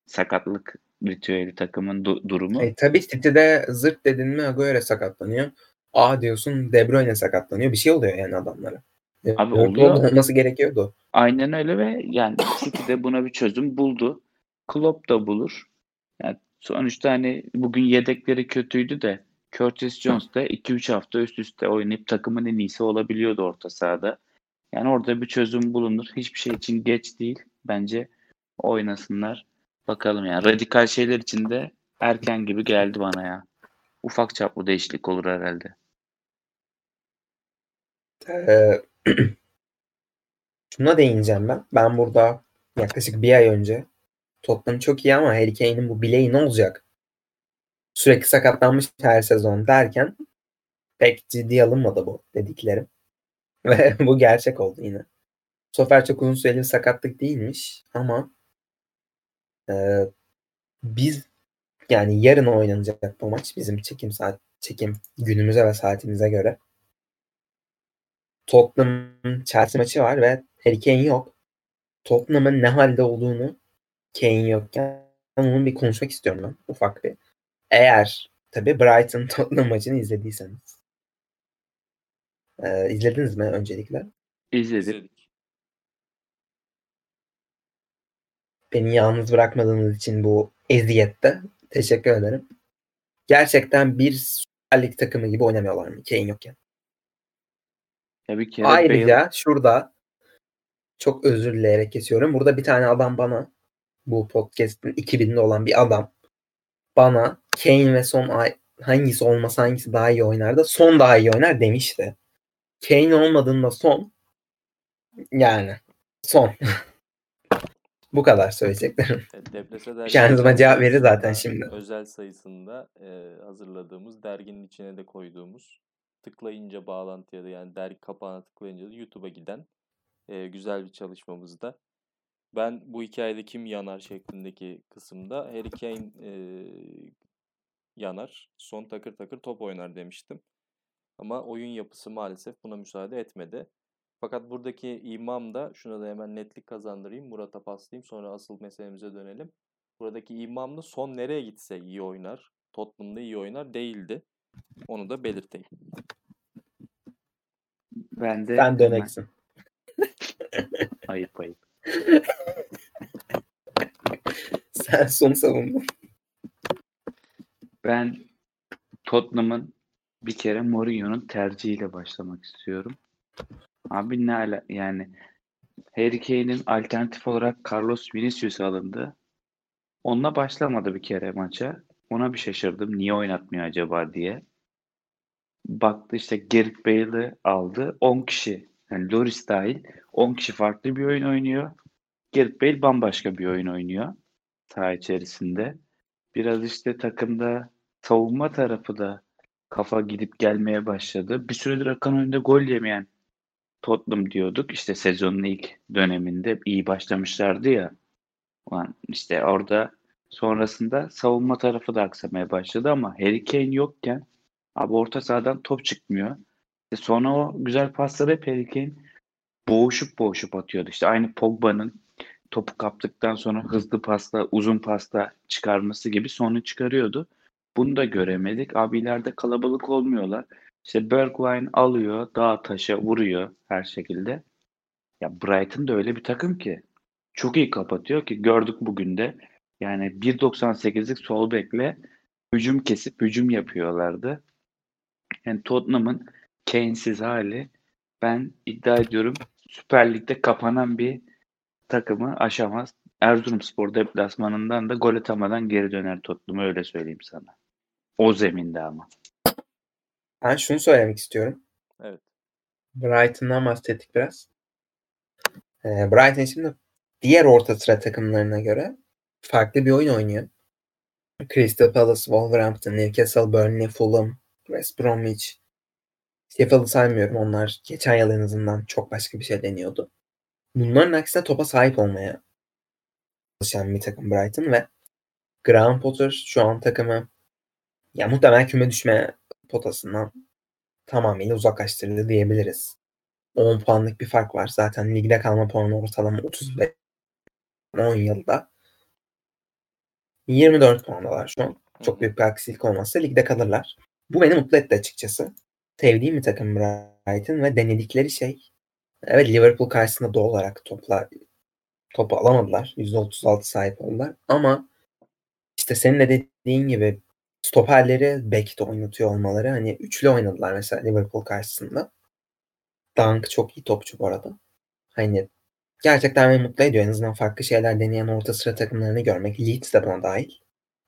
sakatlık ritüeli takımın du- durumu. E, tabii City'de zırt dedin mi Agüero sakatlanıyor. Aa diyorsun De Bruyne sakatlanıyor. Bir şey oluyor yani adamlara. E, Abi oluyor. olması gerekiyordu. Aynen öyle ve yani City de buna bir çözüm buldu. Klopp da bulur. Yani sonuçta hani bugün yedekleri kötüydü de Curtis Jones da 2-3 hafta üst üste oynayıp takımın en iyisi olabiliyordu orta sahada. Yani orada bir çözüm bulunur. Hiçbir şey için geç değil. Bence oynasınlar. Bakalım yani. Radikal şeyler için de erken gibi geldi bana ya. Ufak çaplı değişiklik olur herhalde. Ee, şuna değineceğim ben. Ben burada yaklaşık bir ay önce Tottenham çok iyi ama Harry Kane'in bu bileği ne olacak? Sürekli sakatlanmış her sezon derken pek ciddiye alınmadı bu dediklerim. Ve bu gerçek oldu yine. Bu sefer çok uzun süreli sakatlık değilmiş ama e, biz yani yarın oynanacak bu maç bizim çekim saat çekim günümüze ve saatimize göre. Tottenham Chelsea maçı var ve Harry Kane yok. Tottenham'ın ne halde olduğunu Kane yokken onun bir konuşmak istiyorum ben ufak bir. Eğer tabii Brighton Tottenham maçını izlediyseniz. Ee, izlediniz mi öncelikle? İzledik. İzledik. Beni yalnız bırakmadığınız için bu eziyette teşekkür ederim. Gerçekten bir Süper Lig takımı gibi oynamıyorlar mı Kane yokken? Ya bir kere Ayrıca Bale- şurada çok özür dileyerek kesiyorum. Burada bir tane adam bana bu podcast'in 2000'de olan bir adam bana Kane ve Son ay- hangisi olmasa hangisi daha iyi oynar da Son daha iyi oynar demişti. Kane olmadığında Son yani Son. bu kadar söyleyeceklerim. Deplase dergi Kendime cevap verir zaten şimdi. Özel sayısında e, hazırladığımız derginin içine de koyduğumuz tıklayınca bağlantıya da yani dergi kapağına tıklayınca da YouTube'a giden e, güzel bir çalışmamızda. Ben bu hikayede kim yanar şeklindeki kısımda Harry Kane e, yanar. Son takır takır top oynar demiştim. Ama oyun yapısı maalesef buna müsaade etmedi. Fakat buradaki imam da şuna da hemen netlik kazandırayım. Murat'a paslayayım sonra asıl meselemize dönelim. Buradaki imam da son nereye gitse iyi oynar. Tottenham'da iyi oynar değildi. Onu da belirteyim. ben de Sen döneksin. ayıp ayıp. Sen Son savundun. Ben Tottenham'ın bir kere Mourinho'nun tercihiyle başlamak istiyorum. Abi ne ala yani Harry Kane'in alternatif olarak Carlos Vinicius alındı. Onunla başlamadı bir kere maça. Ona bir şaşırdım. Niye oynatmıyor acaba diye. Baktı işte Gareth Bale'ı aldı. 10 kişi yani Loris dahil 10 kişi farklı bir oyun oynuyor. Gareth Bale bambaşka bir oyun oynuyor. saha içerisinde. Biraz işte takımda savunma tarafı da kafa gidip gelmeye başladı. Bir süredir akan önünde gol yemeyen Tottenham diyorduk. İşte sezonun ilk döneminde iyi başlamışlardı ya. Ulan işte orada sonrasında savunma tarafı da aksamaya başladı ama Harry Kane yokken abi orta sahadan top çıkmıyor. İşte sonra o güzel pasları hep Harry Kane boğuşup boğuşup atıyordu. İşte aynı Pogba'nın topu kaptıktan sonra hızlı pasta, uzun pasta çıkarması gibi sonu çıkarıyordu. Bunu da göremedik. Abi ileride kalabalık olmuyorlar. İşte Bergwijn alıyor, dağ taşa vuruyor her şekilde. Ya Brighton da öyle bir takım ki çok iyi kapatıyor ki gördük bugün de. Yani 1.98'lik sol bekle hücum kesip hücum yapıyorlardı. Yani Tottenham'ın Kane'siz hali ben iddia ediyorum Süper Lig'de kapanan bir takımı aşamaz. Erzurumspor deplasmanından da gol atamadan geri döner Tottenham öyle söyleyeyim sana. O zeminde ama. Ben şunu söylemek istiyorum. Evet. Brighton'dan bahsettik biraz. Ee, Brighton şimdi diğer orta sıra takımlarına göre farklı bir oyun oynuyor. Crystal Palace, Wolverhampton, Newcastle, Burnley, Fulham, West Bromwich. Sheffield'ı saymıyorum. Onlar geçen yıl en azından çok başka bir şey deniyordu. Bunların aksine topa sahip olmaya çalışan bir takım Brighton ve Graham Potter şu an takımı ya muhtemelen küme düşme potasından tamamıyla uzaklaştırıldı diyebiliriz. 10 puanlık bir fark var. Zaten ligde kalma puanı ortalama 35 10 yılda. 24 puandalar şu an. Çok büyük bir aksilik olmazsa ligde kalırlar. Bu beni mutlu etti açıkçası. Sevdiğim bir takım Brighton ve denedikleri şey evet Liverpool karşısında doğal olarak topla topu alamadılar. %36 sahip oldular. Ama işte senin de dediğin gibi stoperleri bekte oynatıyor olmaları. Hani üçlü oynadılar mesela Liverpool karşısında. Dunk çok iyi topçu bu arada. Hani gerçekten beni mutlu ediyor. En azından farklı şeyler deneyen orta sıra takımlarını görmek. Leeds de buna dahil.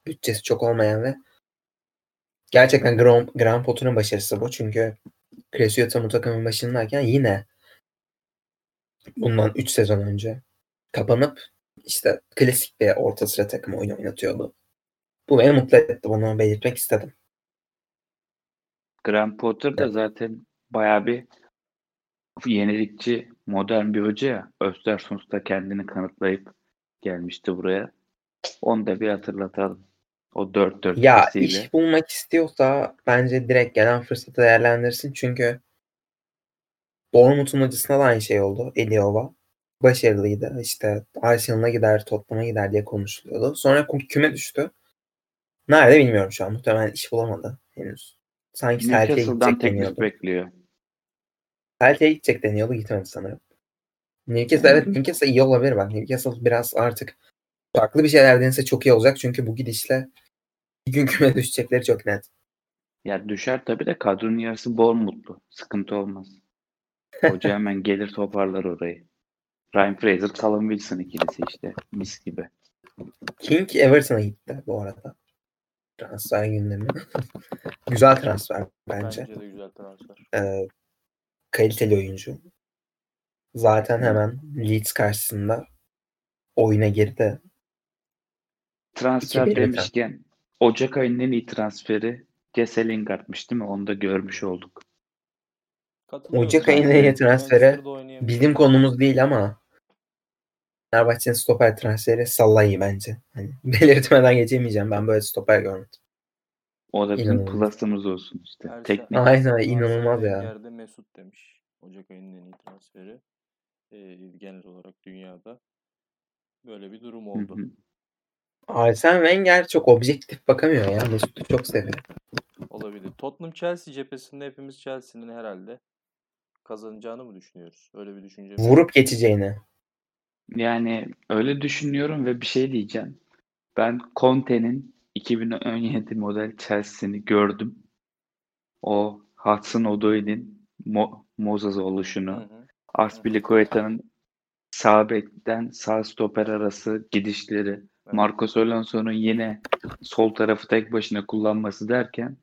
Bütçesi çok olmayan ve gerçekten Graham, Graham Potter'ın başarısı bu. Çünkü Crescio'da bu takımın başındayken yine bundan 3 sezon önce kapanıp işte klasik bir orta sıra takımı oyun oynatıyordu. Bu beni mutlu etti. Bunu belirtmek istedim. Graham Potter da Evet. zaten bayağı bir yenilikçi, modern bir hoca ya. Östersund'da kendini kanıtlayıp gelmişti buraya. Onu da bir hatırlatalım. O 4-4 Ya ikisiyle. iş bulmak istiyorsa bence direkt gelen fırsatı değerlendirsin. Çünkü Bournemouth'un hocasına da aynı şey oldu. Eliova. Başarılıydı. İşte Arsenal'a gider, Tottenham'a gider diye konuşuluyordu. Sonra kü- küme düştü. Nerede bilmiyorum şu an. Muhtemelen iş bulamadı henüz. Sanki Newcastle'dan gidecek deniyordu. bekliyor. Gidecek deniyordu. Gitmedi sanırım. Newcastle evet Newcastle iyi olabilir bak. Newcastle biraz artık farklı bir şeyler denese çok iyi olacak. Çünkü bu gidişle bir gün küme düşecekleri çok net. Ya düşer tabii de kadronun yarısı Bournemouth'lu. Sıkıntı olmaz. Hoca hemen gelir toparlar orayı. Ryan Fraser, Callum Wilson ikilisi işte. Mis gibi. King Everton'a gitti bu arada. Transfer gündemi. Güzel transfer bence. Bence de güzel transfer. Ee, kaliteli oyuncu. Zaten hemen Leeds karşısında oyuna girdi. Transfer 2-1 biten. demişken Ocak ayının en iyi transferi Jesse Lingard'mış değil mi? Onu da görmüş olduk. Ocak ayının en iyi transferi bizim konumuz değil ama Fenerbahçe'nin stoper transferi Salah'ı bence. Hani belirtmeden geçemeyeceğim. Ben böyle stoper görmedim. O da bizim İnanılmaz. plus'ımız olsun işte. Teknik. Aynen inanılmaz ya. Wenger'de Mesut demiş. Ocak ayının en iyi transferi. Ee, genel olarak dünyada. Böyle bir durum Hı oldu. hı. Arsene Wenger çok objektif bakamıyor ya. Mesut'u çok seviyor. Olabilir. Tottenham Chelsea cephesinde hepimiz Chelsea'nin herhalde kazanacağını mı düşünüyoruz? Öyle bir düşünce? Vurup geçeceğini. Yani öyle düşünüyorum ve bir şey diyeceğim. Ben Conte'nin 2017 model Chelsea'sini gördüm. O Hudson Odoi'nin Mo Hı oluşunu. Aspilicueta'nın sağ bekten sağ stoper arası gidişleri. Marcos Alonso'nun yine sol tarafı tek başına kullanması derken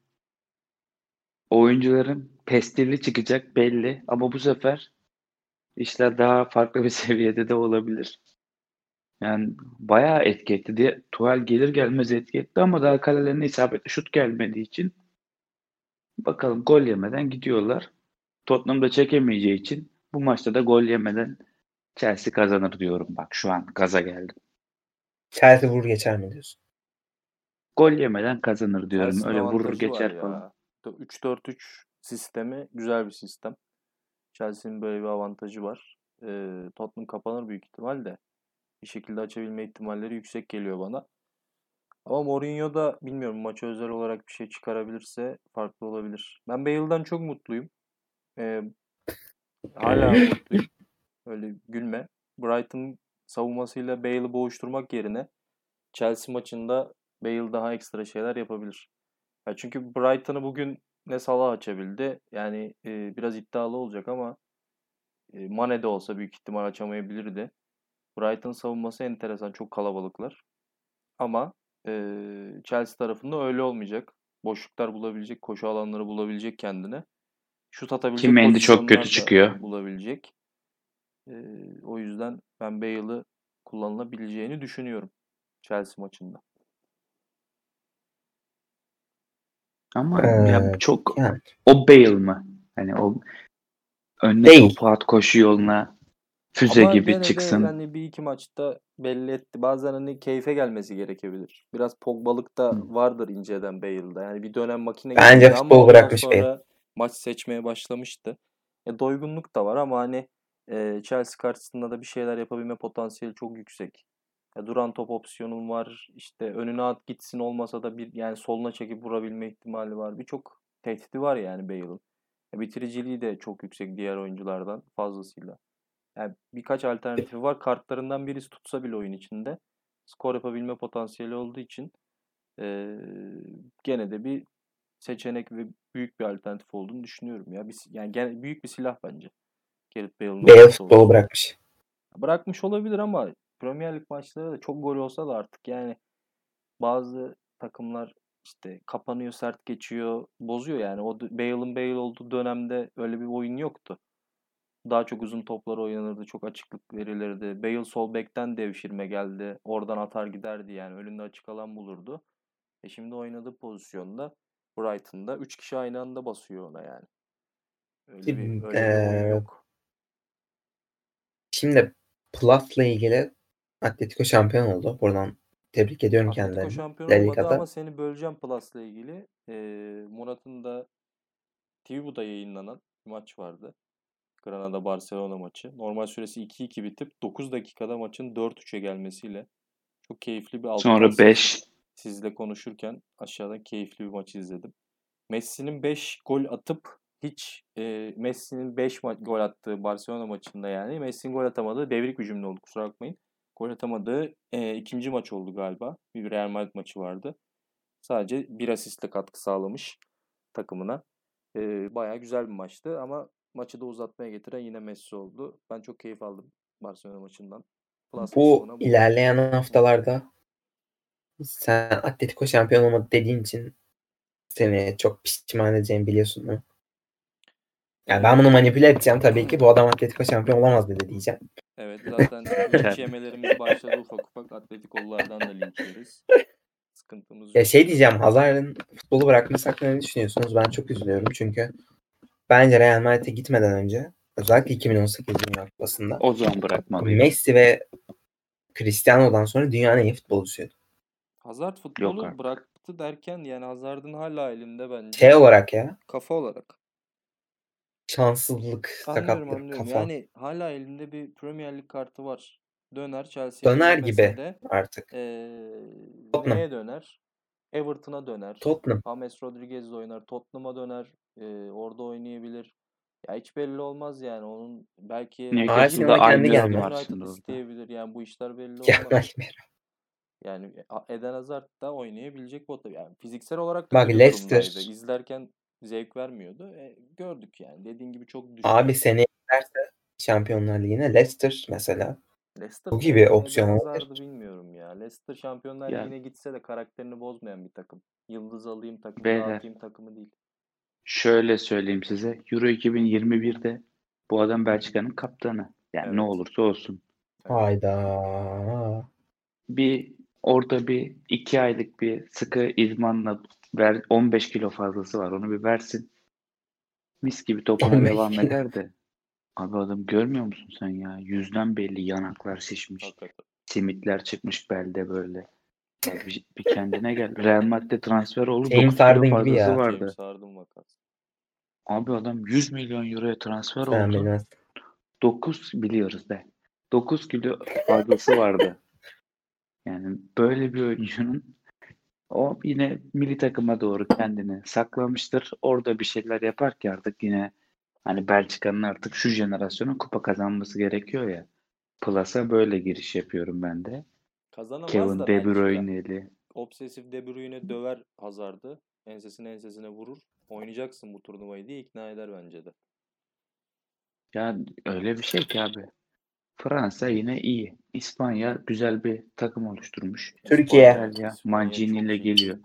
oyuncuların pestilli çıkacak belli ama bu sefer işler daha farklı bir seviyede de olabilir. Yani bayağı etki etti diye Tuchel gelir gelmez etki etti ama daha kalelerine isabetli şut gelmediği için bakalım gol yemeden gidiyorlar. Tottenham da çekemeyeceği için bu maçta da gol yemeden Chelsea kazanır diyorum. Bak şu an gaza geldim. Chelsea vurur geçer mi diyorsun? Gol yemeden kazanır diyorum. Chelsea'nin Öyle vurur geçer falan. 3-4-3 sistemi güzel bir sistem. Chelsea'nin böyle bir avantajı var. Ee, Tottenham kapanır büyük ihtimal de. Bir şekilde açabilme ihtimalleri yüksek geliyor bana. Ama Mourinho da bilmiyorum maça özel olarak bir şey çıkarabilirse farklı olabilir. Ben Bale'dan çok mutluyum. Ee, hala mutluyum. Öyle gülme. Brighton savunmasıyla Bale'ı boğuşturmak yerine Chelsea maçında Bale daha ekstra şeyler yapabilir. Ya çünkü Brighton'ı bugün ne Salah açabildi. Yani e, biraz iddialı olacak ama e, Mane de olsa büyük ihtimal açamayabilirdi. Brighton savunması enteresan. Çok kalabalıklar. Ama e, Chelsea tarafında öyle olmayacak. Boşluklar bulabilecek, koşu alanları bulabilecek kendine. Şut atabilecek Kim Mendy çok kötü çıkıyor. Bulabilecek. E, o yüzden ben Bale'ı kullanılabileceğini düşünüyorum Chelsea maçında. Ama Ee, ya çok yani. o Bale mı? Hani o önüne topu at koşu yoluna füze Ama gibi çıksın. yani bir iki maçta belli etti. Bazen hani keyfe gelmesi gerekebilir. Biraz Pogba'lık da vardır inceden Bale'da. Yani bir dönem makine Bence ama futbol ondan bırakmış Bale. maç seçmeye başlamıştı. E, doygunluk da var ama hani e, Chelsea karşısında da bir şeyler yapabilme potansiyeli çok yüksek. Ya duran top opsiyonun var. İşte önüne at gitsin olmasa da bir yani soluna çekip vurabilme ihtimali var. Birçok tehdidi var yani Bale'ın. E, bitiriciliği de çok yüksek diğer oyunculardan fazlasıyla. Yani birkaç alternatifi var. Kartlarından birisi tutsa bile oyun içinde skor yapabilme potansiyeli olduğu için eee, gene de bir seçenek ve büyük bir alternatif olduğunu düşünüyorum ya. Bir, yani gene büyük bir silah bence. Gareth Bale'ın Bale futbolu bırakmış. Bırakmış olabilir ama Premier Lig maçları da çok gol olsa da artık yani bazı takımlar işte kapanıyor, sert geçiyor, bozuyor yani. O Bale'ın Bale olduğu dönemde öyle bir oyun yoktu. Daha çok uzun toplar oynanırdı, çok açıklık verilirdi. Bale sol bekten devşirme geldi. Oradan atar giderdi yani. Önünde açık alan bulurdu. E şimdi oynadığı pozisyonda Brighton'da 3 kişi aynı anda basıyor ona yani. Öyle bir, öyle bir oyun yok. Şimdi Plus'la ilgili Atletico şampiyon oldu. Buradan tebrik ediyorum Atletico kendilerini. şampiyon La olmadı ama seni böleceğim Plus'la ilgili. Ee, Murat'ın da TV'de yayınlanan bir maç vardı. Granada Barcelona maçı. Normal süresi 2-2 bitip 9 dakikada maçın 4-3'e gelmesiyle çok keyifli bir altı Sonra pas 5 sizle konuşurken aşağıdan keyifli bir maç izledim. Messi'nin 5 gol atıp hiç e, Messi'nin 5 ma- gol attığı Barcelona maçında yani Messi'nin gol atamadığı devrik bir cümle oldu kusura bakmayın. Gol atamadığı e, ikinci maç oldu galiba. Bir Real Madrid maçı vardı. Sadece bir asistle katkı sağlamış takımına. E, bayağı güzel bir maçtı ama maçı da uzatmaya getiren yine Messi oldu. Ben çok keyif aldım Barcelona maçından. Plus Bu kısmına ilerleyen haftalarda sen Atletico şampiyon olmadı dediğin için seni çok pişman edeceğimi biliyorsun değil mi? Yani ben bunu manipüle edeceğim tabii ki. Bu adam Atletico şampiyon olamaz dedi diyeceğim. Evet zaten linç yemelerimiz başladı ufak ufak. Atletiko'lulardan da linç yeriz. Sıkıntımız Ya şey diyeceğim Hazard'ın futbolu bırakması hakkında ne düşünüyorsunuz? Ben çok üzülüyorum çünkü bence Real Madrid'e gitmeden önce özellikle 2018 Dünya Kupası'nda o zaman bırakmalı. Messi ve Cristiano'dan sonra dünyanın en iyi futbolcusuydu. Hazard futbolu bıraktı derken yani Hazard'ın hala elinde bence. Şey olarak ya Kafa olarak. Şanssızlık, Anlıyorum sakatlık, anlıyorum. kafa Yani hala elinde bir Premier Lig kartı var. Döner Chelsea'ye döner gibi de artık. eee, Tottenham. neye döner? Everton'a döner. Tottenham. James Rodriguez'le oynar. Tottenham'a döner. eee, orada oynayabilir. Ya hiç belli olmaz yani. Onun belki Arsenal'a kendi gelmiyor. isteyebilir. Yani bu işler belli Ya olmaz. Almiron. Yani A- Eden Hazard da oynayabilecek bota. Yani fiziksel olarak da Bak Leicester. İzlerken zevk vermiyordu. E, gördük yani. Dediğin gibi çok düştü. Abi seneye giderse Şampiyonlar Ligi'ne Leicester mesela. Leicester bu gibi opsiyon olabilir. bilmiyorum ya. Leicester Şampiyonlar Yani- Ligi'ne gitse de karakterini bozmayan bir takım. Yıldız alayım takımı Beyler. dağıtayım takımı değil. Şöyle söyleyeyim size. Euro 2021'de bu adam Belçika'nın kaptanı. Yani ne Evet. olursa olsun. Hayda. Bir orada bir iki aylık bir sıkı idmanla ver, 15 kilo fazlası var. Onu bir versin. Mis gibi topuna 15 devam eder de. Abi adam görmüyor musun sen ya? Yüzden belli yanaklar şişmiş. Hakikaten. Simitler çıkmış belde böyle. Ya bir, bir kendine gel. Real Madrid transfer oldu. James 9 kilo Harden gibi fazlası ya. vardı. Abi adam 100 milyon euroya transfer Sen oldu. bilmez. 9 biliyoruz be. 9 kilo fazlası vardı. Yani böyle bir oyuncunun o yine milli takıma doğru kendini saklamıştır. Orada bir şeyler yapar ki artık yine hani Belçika'nın artık şu jenerasyonun kupa kazanması gerekiyor ya. Plus'a böyle giriş yapıyorum ben de. Kazanamaz Kevin da De. Bruyne'li. Obsesif De Bruyne döver Hazard'ı. Ensesine ensesine vurur. Oynayacaksın bu turnuvayı diye ikna eder bence de. Ya öyle bir şey ki abi. Fransa yine iyi. İspanya güzel bir takım oluşturmuş. Türkiye. İspanya Mancini ile geliyor.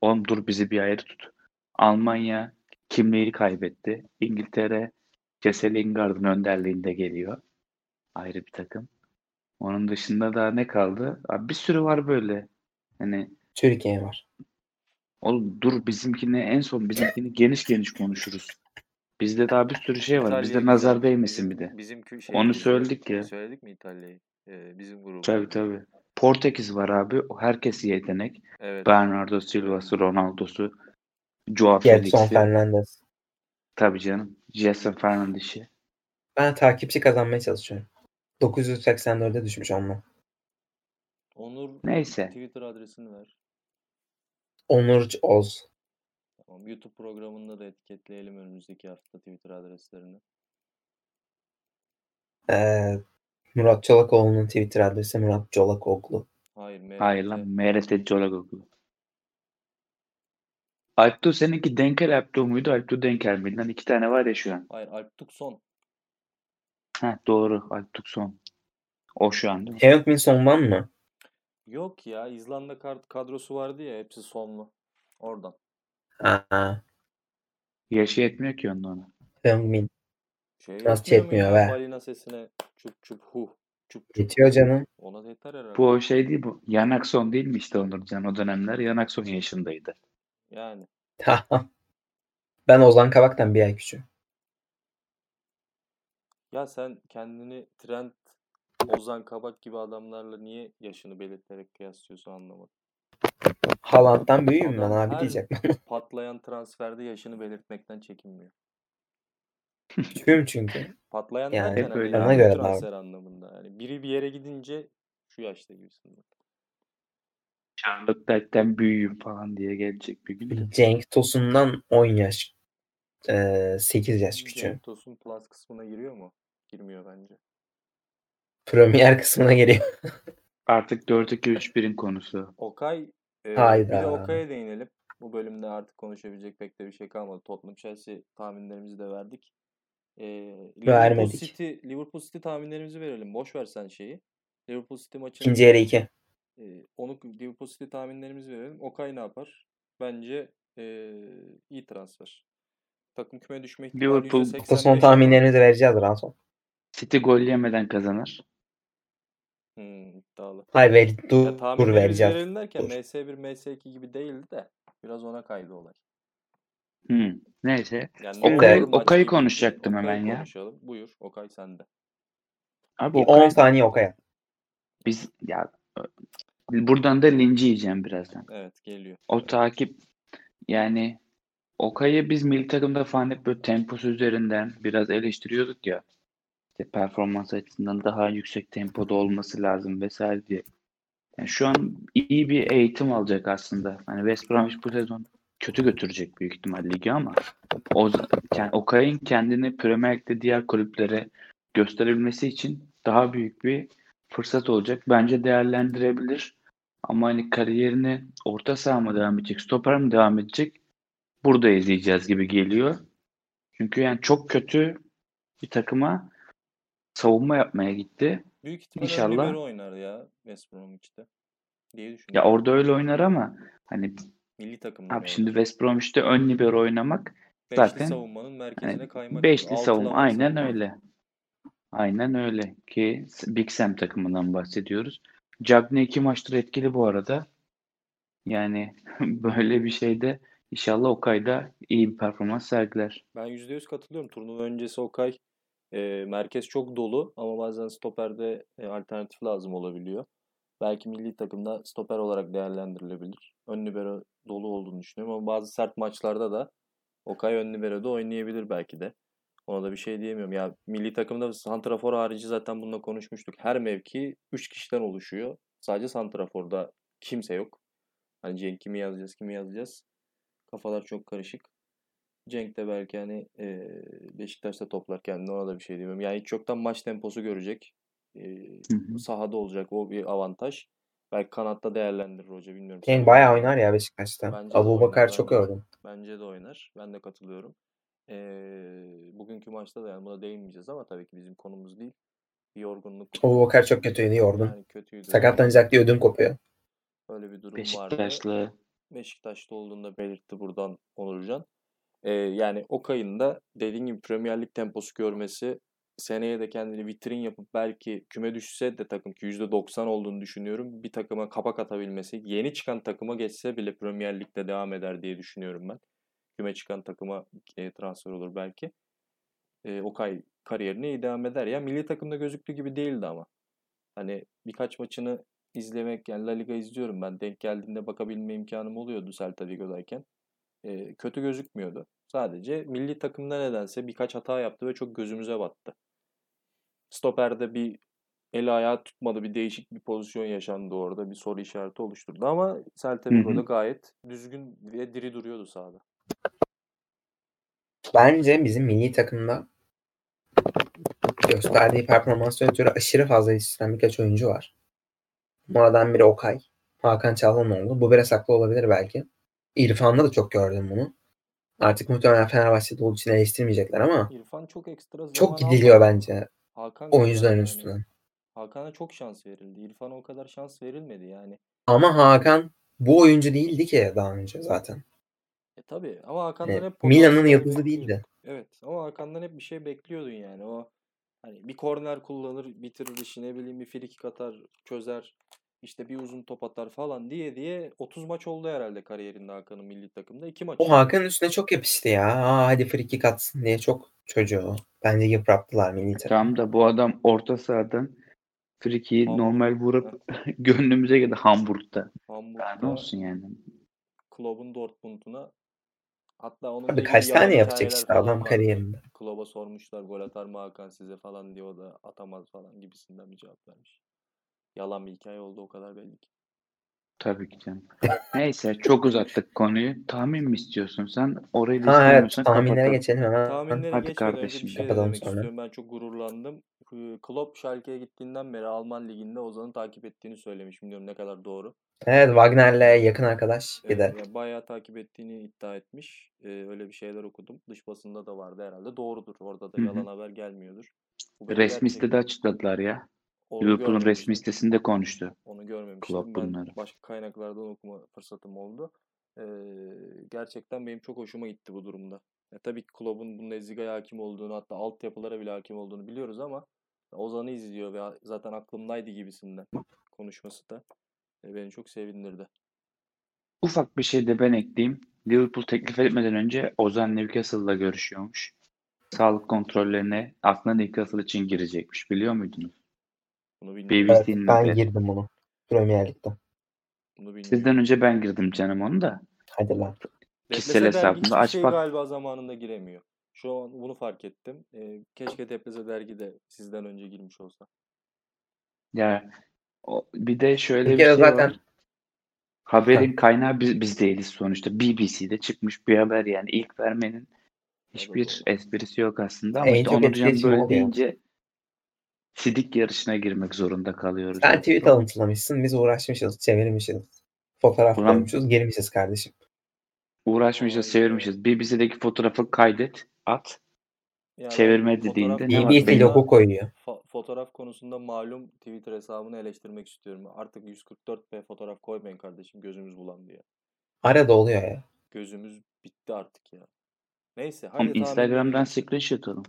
Oğlum dur bizi bir ayrı tut. Almanya kimliğini kaybetti. İngiltere Jesse Lingard'ın önderliğinde geliyor. Ayrı bir takım. Onun dışında daha ne kaldı? Abi bir sürü var böyle. Hani Türkiye var. oğlum dur bizimkini en son bizimkini geniş geniş konuşuruz. Bizde daha bir sürü şey var. Bizde biz nazar değmesin bir de. Bizim kü- Onu söyledik ya. Söyledik mi İtalya'yı? Ee, bizim grubu. Tabii tabii. Portekiz var abi. O Herkes yetenek. Evet. Bernardo Silva'sı, Ronaldo'su, Joao Gerson Felix'i. Fernandez. Tabii canım. Jason Fernandes'i. Ben takipçi kazanmaya çalışıyorum. 984'e düşmüş onunla. Onur Neyse. Twitter adresini ver. Onur Oz. Tamam. YouTube programında da etiketleyelim önümüzdeki hafta Twitter adreslerini. Ee, Murat Çolakoğlu'nun Twitter adresi Murat Çolakoğlu. Hayır. MRT. Hayır lan. MRT Colagoglu. Alptu seninki Denkel Alptu muydu? Alptu Denkel miydi? Lan iki tane var ya şu an. Hayır. Alptuk son. Ha doğru. Alptuk son. O şu an değil mi? Heung-min Son mı? Yok ya. İzlanda kadrosu vardı ya. Hepsi sonlu. Oradan. Aa, Yaşı yetmiyor ki onun ona. Heung-min. Şey Nasıl yetmiyor be? Balina sesine çup çup hu. Çup çup. Yetiyor canım. Ona yeter herhalde. Bu o şey değil bu. Yanakson değil mi işte Onurcan o dönemler? Yanakson yaşındaydı. Yani. ben Ozan Kabak'tan bir ay küçüğüm. Ya sen kendini Trent, Ozan Kabak gibi adamlarla niye yaşını belirterek kıyaslıyorsun anlamadım. Haaland'dan büyüğüm ben abi diyecek. Patlayan transferde yaşını belirtmekten çekinmiyor. Küçüğüm çünkü. Patlayan Yani derken öyle hani abi. yani Ona göre transfer anlamında. Yani biri bir yere gidince şu yaşta gibisinden. Charlotte'den büyüğüm falan diye gelecek bir gün. Cenk Tosun'dan 10 yaş. Ee, 8 yaş küçüğüm. Cenk Tosun Plus kısmına giriyor mu? Girmiyor bence. Premier kısmına geliyor. Artık 4-2-3-1'in konusu. Okay, e, bir Hayda. de Okay'a değinelim. Bu bölümde artık konuşabilecek pek de bir şey kalmadı. Tottenham Chelsea tahminlerimizi de verdik. E, Liverpool Vermedik. City, Liverpool City tahminlerimizi verelim. Boş ver sen şeyi. Liverpool City maçını İkinci yarı 2. e, onu Liverpool City tahminlerimizi verelim. Okay ne yapar? Bence e, iyi transfer. Takım küme düşme ihtimali Liverpool %85 Hafta son tahminlerinizi vereceğiz ol. City gol yemeden kazanır. Hmm, iddialı. Hayır ver, Ya dur, dur tahminlerimizi vereceğiz. verelim derken Dur. MS1, MS2 gibi değildi de biraz ona kaydı olay. Hmm. Neyse. Yani Okay- Okay'ı konuşacaktım Okay'ı hemen ya. konuşalım. Buyur. Okay sende. Abi Bir o 10 saniye okaya. biz ya buradan da linci yiyeceğim birazdan. Evet geliyor. O takip yani Okay'ı biz milli takımda falan hep böyle temposu üzerinden biraz eleştiriyorduk ya. İşte performans açısından daha yüksek tempoda olması lazım vesaire diye. Yani şu an iyi bir eğitim alacak aslında. Hani West Bromwich bu sezon kötü götürecek büyük ihtimal ligi ama o yani Okay'ın kendini Premier Lig'de diğer kulüplere gösterebilmesi için daha büyük bir fırsat olacak. Bence değerlendirebilir. Ama hani kariyerini orta saha mı devam edecek, stoper mi devam edecek? Burada izleyeceğiz gibi geliyor. Çünkü yani çok kötü bir takıma savunma yapmaya gitti. Büyük ihtimalle İnşallah. libero oynar ya West Bromwich'te. Diye Ya düşünüyorum. orada öyle oynar ama hani Milli takımda abi şimdi West Bromwich'te ön libero oynamak Beşli zaten savunmanın merkezine hani kaymak. beşli savunma aynen savunma. öyle. Aynen öyle ki Big Sam takımından bahsediyoruz. Cagney iki maçtır etkili bu arada. Yani böyle bir şeyde inşallah Okay'da iyi bir performans sergiler. Ben %100 katılıyorum. Turnuva öncesi Okay e, merkez çok dolu ama bazen stoperde e, alternatif lazım olabiliyor. Belki milli takımda stoper olarak değerlendirilebilir. Ön libero dolu olduğunu düşünüyorum ama bazı sert maçlarda da Okay ön libero'da oynayabilir belki de. Ona da bir şey diyemiyorum. Ya milli takımda santrafor harici zaten bununla konuşmuştuk. Her mevki 3 kişiden oluşuyor. Sadece santraforda kimse yok. Hani Cenk kimi yazacağız, kimi yazacağız. Kafalar çok karışık. Cenk de belki hani e, Beşiktaş'ta toplar kendini ona da bir şey diyemiyorum. Yani hiç yoktan maç temposu görecek. E, sahada olacak o bir avantaj. Belki kanatta değerlendirir hoca bilmiyorum. Sen- bayağı oynar ya Beşiktaş'ta. Bence Abu Bakar çok gördüm. Bence de oynar. Ben de katılıyorum. Ee, bugünkü maçta da yani buna değinmeyeceğiz ama tabii ki bizim konumuz değil. Bir yorgunluk. Abu Bakar çok kötüydü, yorgun. Yani kötüydü. Sakatlanacak diye ödüm kopuyor. Öyle bir durum vardı. Beşiktaşlı Beşiktaş'ta olduğunu da belirtti buradan Onurcan. Ee, yani Okay'ın da dediğim gibi Premier Lig temposu görmesi seneye de kendini vitrin yapıp belki küme düşse de takım ki %90 olduğunu düşünüyorum. Bir takıma kapak atabilmesi. Yeni çıkan takıma geçse bile Premier Lig'de devam eder diye düşünüyorum ben. Küme çıkan takıma e, transfer olur belki. E, Okay kariyerine iyi devam eder. Ya milli takımda gözüktüğü gibi değildi ama. Hani birkaç maçını izlemek yani La Liga izliyorum ben. Denk geldiğinde bakabilme imkanım oluyordu Celta Vigo'dayken. E, kötü gözükmüyordu. Sadece milli takımda nedense birkaç hata yaptı ve çok gözümüze battı. Stoper'de bir el ayağı tutmadı. Bir değişik bir pozisyon yaşandı orada. Bir soru işareti oluşturdu ama Celta. Vigo'da gayet düzgün ve diri duruyordu sahada. Bence bizim milli takımda gösterdiği performanstan ötürü aşırı fazla yetiştiren birkaç oyuncu var. Bunlardan biri Okay. Hakan Çalhanoğlu. Bu biraz haklı olabilir belki. İrfan'da da çok gördüm bunu. Artık muhtemelen Fenerbahçe'de olduğu için eleştirmeyecekler ama İrfan çok ekstra zaman çok gidiliyor almadı. bence Hakan oyuncuların yani. üstüne. Hakan'a çok şans verildi. İrfan'a o kadar şans verilmedi yani. Ama Hakan bu oyuncu değildi ki daha önce zaten. E tabi ama Hakan'dan Yani hep Milan'ın yıldızı değildi. Evet ama Hakan'dan hep bir şey bekliyordun yani. O hani bir korner kullanır, bitirir işi ne bileyim bir frikik atar, çözer. İşte bir uzun top atar falan diye diye 30 maç oldu herhalde kariyerinde Hakan'ın milli takımda. 2 maç. O Hakan'ın üstüne çok yapıştı ya. Aa, hadi frikik atsın diye çok çocuğu. Bence yıprattılar milli takım. tam da bu adam orta sahadan frikiyi Hamburg. normal vurup gönlümüze geldi Hamburg'da. Daha ne Hamburg'da olsun yani. Klopp'un Dortmund'una hatta onun Abi kaç tane yapacak işte adam kariyerinde. Klopp'a sormuşlar gol atar mı Hakan size falan diye o da atamaz falan gibisinden bir cevap vermiş. Yalan bir hikaye oldu o kadar belli ki. Tabii ki canım. Neyse çok uzattık konuyu. Tahmin mi istiyorsun sen? Orayı da Ha evet istemiyorsan tahminlere kapatalım. geçelim hemen. Tahminlere Hadi kardeşim, bir şey kapatalım demek sonra. istiyorum. Ben çok gururlandım. Ee, Klopp Schalke'ye gittiğinden beri Alman liginde Ozan'ı takip ettiğini söylemiş. Bilmiyorum ne kadar doğru. Evet Wagner'le yakın arkadaş bir Evet, de. yani bayağı takip ettiğini iddia etmiş. Ee, öyle bir şeyler okudum. Dış basında da vardı herhalde. Doğrudur. Orada da Hı hı. yalan haber gelmiyordur. Resmi sitede açıkladılar ya. Liverpool'un resmi sitesinde konuştu. Onu görmemiştim. Klopp ben bunları. başka kaynaklardan okuma fırsatım oldu. Ee, gerçekten benim çok hoşuma gitti bu durumda. Ya, tabii ki Klopp'un Bundesliga'ya hakim olduğunu hatta altyapılara bile hakim olduğunu biliyoruz ama Ozan'ı izliyor ve zaten aklımdaydı gibisinden konuşması da e, beni çok sevindirdi. Ufak bir şey de ben ekleyeyim. Liverpool teklif etmeden önce Ozan Newcastle'la görüşüyormuş. Sağlık kontrollerine aslında Newcastle için girecekmiş. Biliyor muydunuz? Bunu bilmiyorum. Evet, ben haberi. girdim bunu. Premier Lig'de. Bunu. Sizden önce ben girdim canım onu da. Hadi lan. kişisel hiçbir aç şey bak. galiba zamanında giremiyor. Şu an bunu fark ettim. Ee, keşke Deplese dergi de sizden önce girmiş olsa. Ya o, bir de şöyle Bir bir şey zaten- var. Haberin kaynağı biz, biz değiliz sonuçta. BBC'de çıkmış bir haber yani. ilk vermenin hiçbir esprisi yok aslında. Ama En işte çok Onurcan etkileşim böyle deyince sidik yarışına girmek zorunda kalıyoruz. Sen tweet alıntılamışsın. Biz uğraşmışız, çevirmişiz. Fotoğraf Ulan- koymuşuz, girmişiz kardeşim. Uğraşmışız, çevirmişiz. BBC'deki fotoğrafı kaydet, at. Ya ben Çevirme fotoğraf dediğinde ne var? BBC Benim- logo koyuyor. Fo- fotoğraf konusunda malum Twitter hesabını eleştirmek istiyorum. Artık 144p fotoğraf koymayın kardeşim gözümüz bulandı ya. Arada oluyor ya. Gözümüz bitti artık ya. Neyse Oğlum hadi Instagram'dan tahminleri- screenshot alın.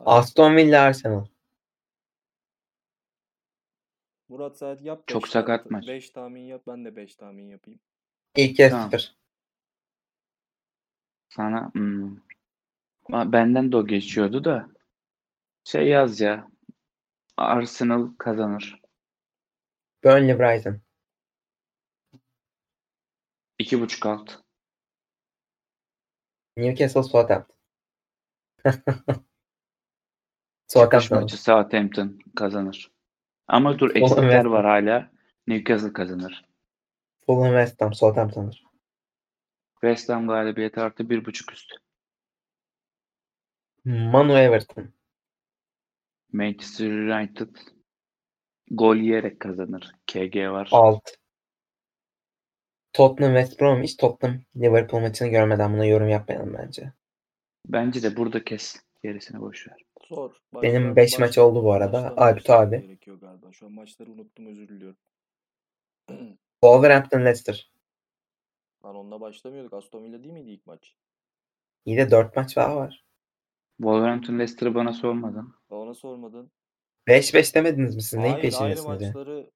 Aston Villa Arsenal. Murat Saat yap. Çok beş sakat tahmin- maç. beş tahmin yap. Ben de 5 tahmin yapayım. İlk yarı Tamam. 0. Sana hmm. Ama Benden de o geçiyordu da. Şey yaz ya. Arsenal kazanır. Burnley Brighton. 2.5 alt. Newcastle Southampton. Çıkış Southampton. maçı Southampton kazanır. Ama dur eksikler var hala. Newcastle kazanır. Fulham West Ham Southampton'dır. West Ham galibiyeti artı 1.5 üst. Manu Everton. Manchester United gol yiyerek kazanır. KG var. Alt. Tottenham West Bromwich. Tottenham Liverpool maçını görmeden buna yorum yapmayalım bence. Bence de burada kes. Gerisini boş ver. Zor. Benim Baştan- 5 baş- maç oldu bu arada. başlamam abi. Gerekiyor galiba. Şu an maçları unuttum özür diliyorum. Wolverhampton Leicester. Lan onunla başlamıyorduk. Aston Villa değil miydi ilk maç? İyi de 4 maç daha var. Wolverhampton Leicester'ı bana sormadın. Ona sormadın. 5-5 demediniz mi siz? Neyin Hayır ayrı peşindesiniz ya? maçları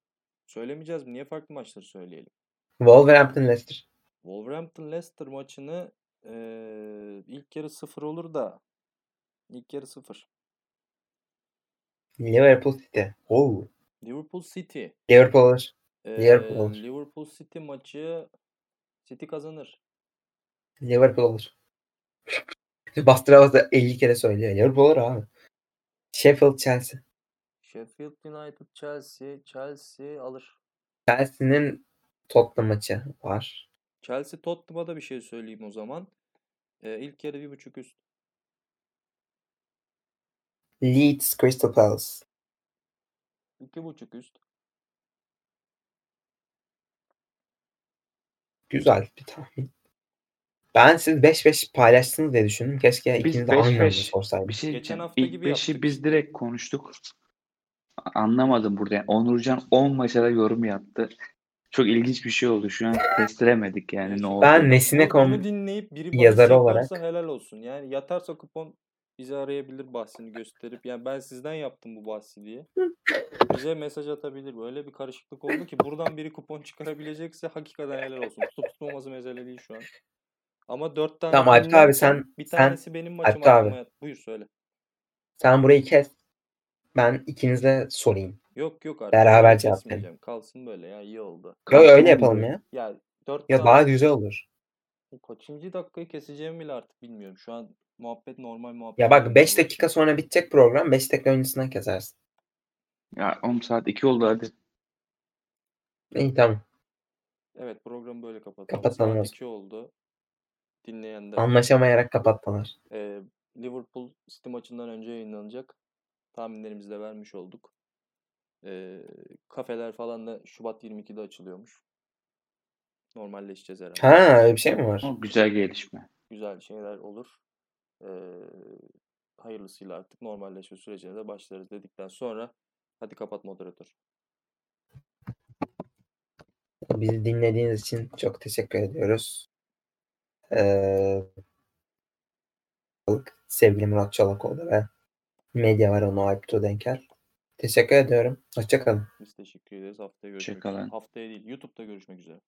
söylemeyeceğiz mi? Niye farklı maçları söyleyelim? Wolverhampton Leicester. Wolverhampton Leicester maçını eee, ilk yarı 0 olur da ilk yarı 0. Liverpool City. Oo. Liverpool City. Liverpool alır. Eee, Liverpool olur. Liverpool City maçı City kazanır. Liverpool alır. Bastıra bastıra 50 kere söylüyor. Liverpool alır abi. Sheffield Chelsea. Sheffield United Chelsea Chelsea alır. Chelsea'nin Tottenham maçı var. Chelsea Tottenham'a da bir şey söyleyeyim o zaman. Eee ilk yarı 1.5 üst. Leeds Crystal Palace. 2.5 üst. Güzel bir tahmin. Ben siz 5-5 paylaştınız diye düşündüm. Keşke Biz ikiniz de aynı anda 5-5 sorsaydım. bir şey Geçen hafta İlk gibi 5'i yaptık. biz direkt konuştuk. Anlamadım burada. Yani Onurcan 10 maça da yorum yaptı. Çok ilginç bir şey oldu. Şu an kestiremedik yani ne oldu. Ben Nesine kom dinleyip biri yazarı olarak- helal olsun. Yani yatarsa kupon bizi arayabilir bahsini gösterip yani ben sizden yaptım bu bahsi diye. Bize mesaj atabilir. Böyle bir karışıklık oldu ki buradan biri kupon çıkarabilecekse hakikaten helal olsun. Tutup tutmaması mesele değil şu an. Ama dört tane Tamam Alp abi sen bir sen tanesi benim maçım Alp abi. yat. Buyur söyle. sen burayı kes. Ben ikinize sorayım. Yok yok artık. Beraber cevap verin. kesmeyeceğim. Kalsın böyle ya iyi oldu. Yo Kalsın öyle yapalım ya. Ya dört Ya daha güzel olur. kaçıncı dakikayı keseceğimi bile artık bilmiyorum. Şu an muhabbet normal muhabbet. Ya bak 5 dönüyor. dakika sonra bitecek program. 5 dakika öncesinden kesersin. Ya 10 saat 2 oldu hadi. İyi tamam. Evet programı böyle kapatalım. Kapatalım Saat zaman. 2 oldu. Dinleyen de Anlaşamayarak kapatmalar. e, Liverpool City maçından önce yayınlanacak. Tahminlerimizi de vermiş olduk. E, kafeler falan da Şubat 22'de açılıyormuş. Normalleşeceğiz herhalde. Ha öyle bir şey mi var? O güzel gelişme. Güzel şeyler olur. E, hayırlısıyla artık normalleşme sürecine de başlarız dedikten sonra hadi kapat moderatör. Bizi dinlediğiniz için çok teşekkür ediyoruz. Ee, sevgili Murat Çolakoğlu ve Medya var onu Alptu Denker. Teşekkür ediyorum. Hoşçakalın. Biz teşekkür ederiz. Haftaya görüşmek Hoşçakalın. üzere. Haftaya değil, YouTube'da görüşmek üzere.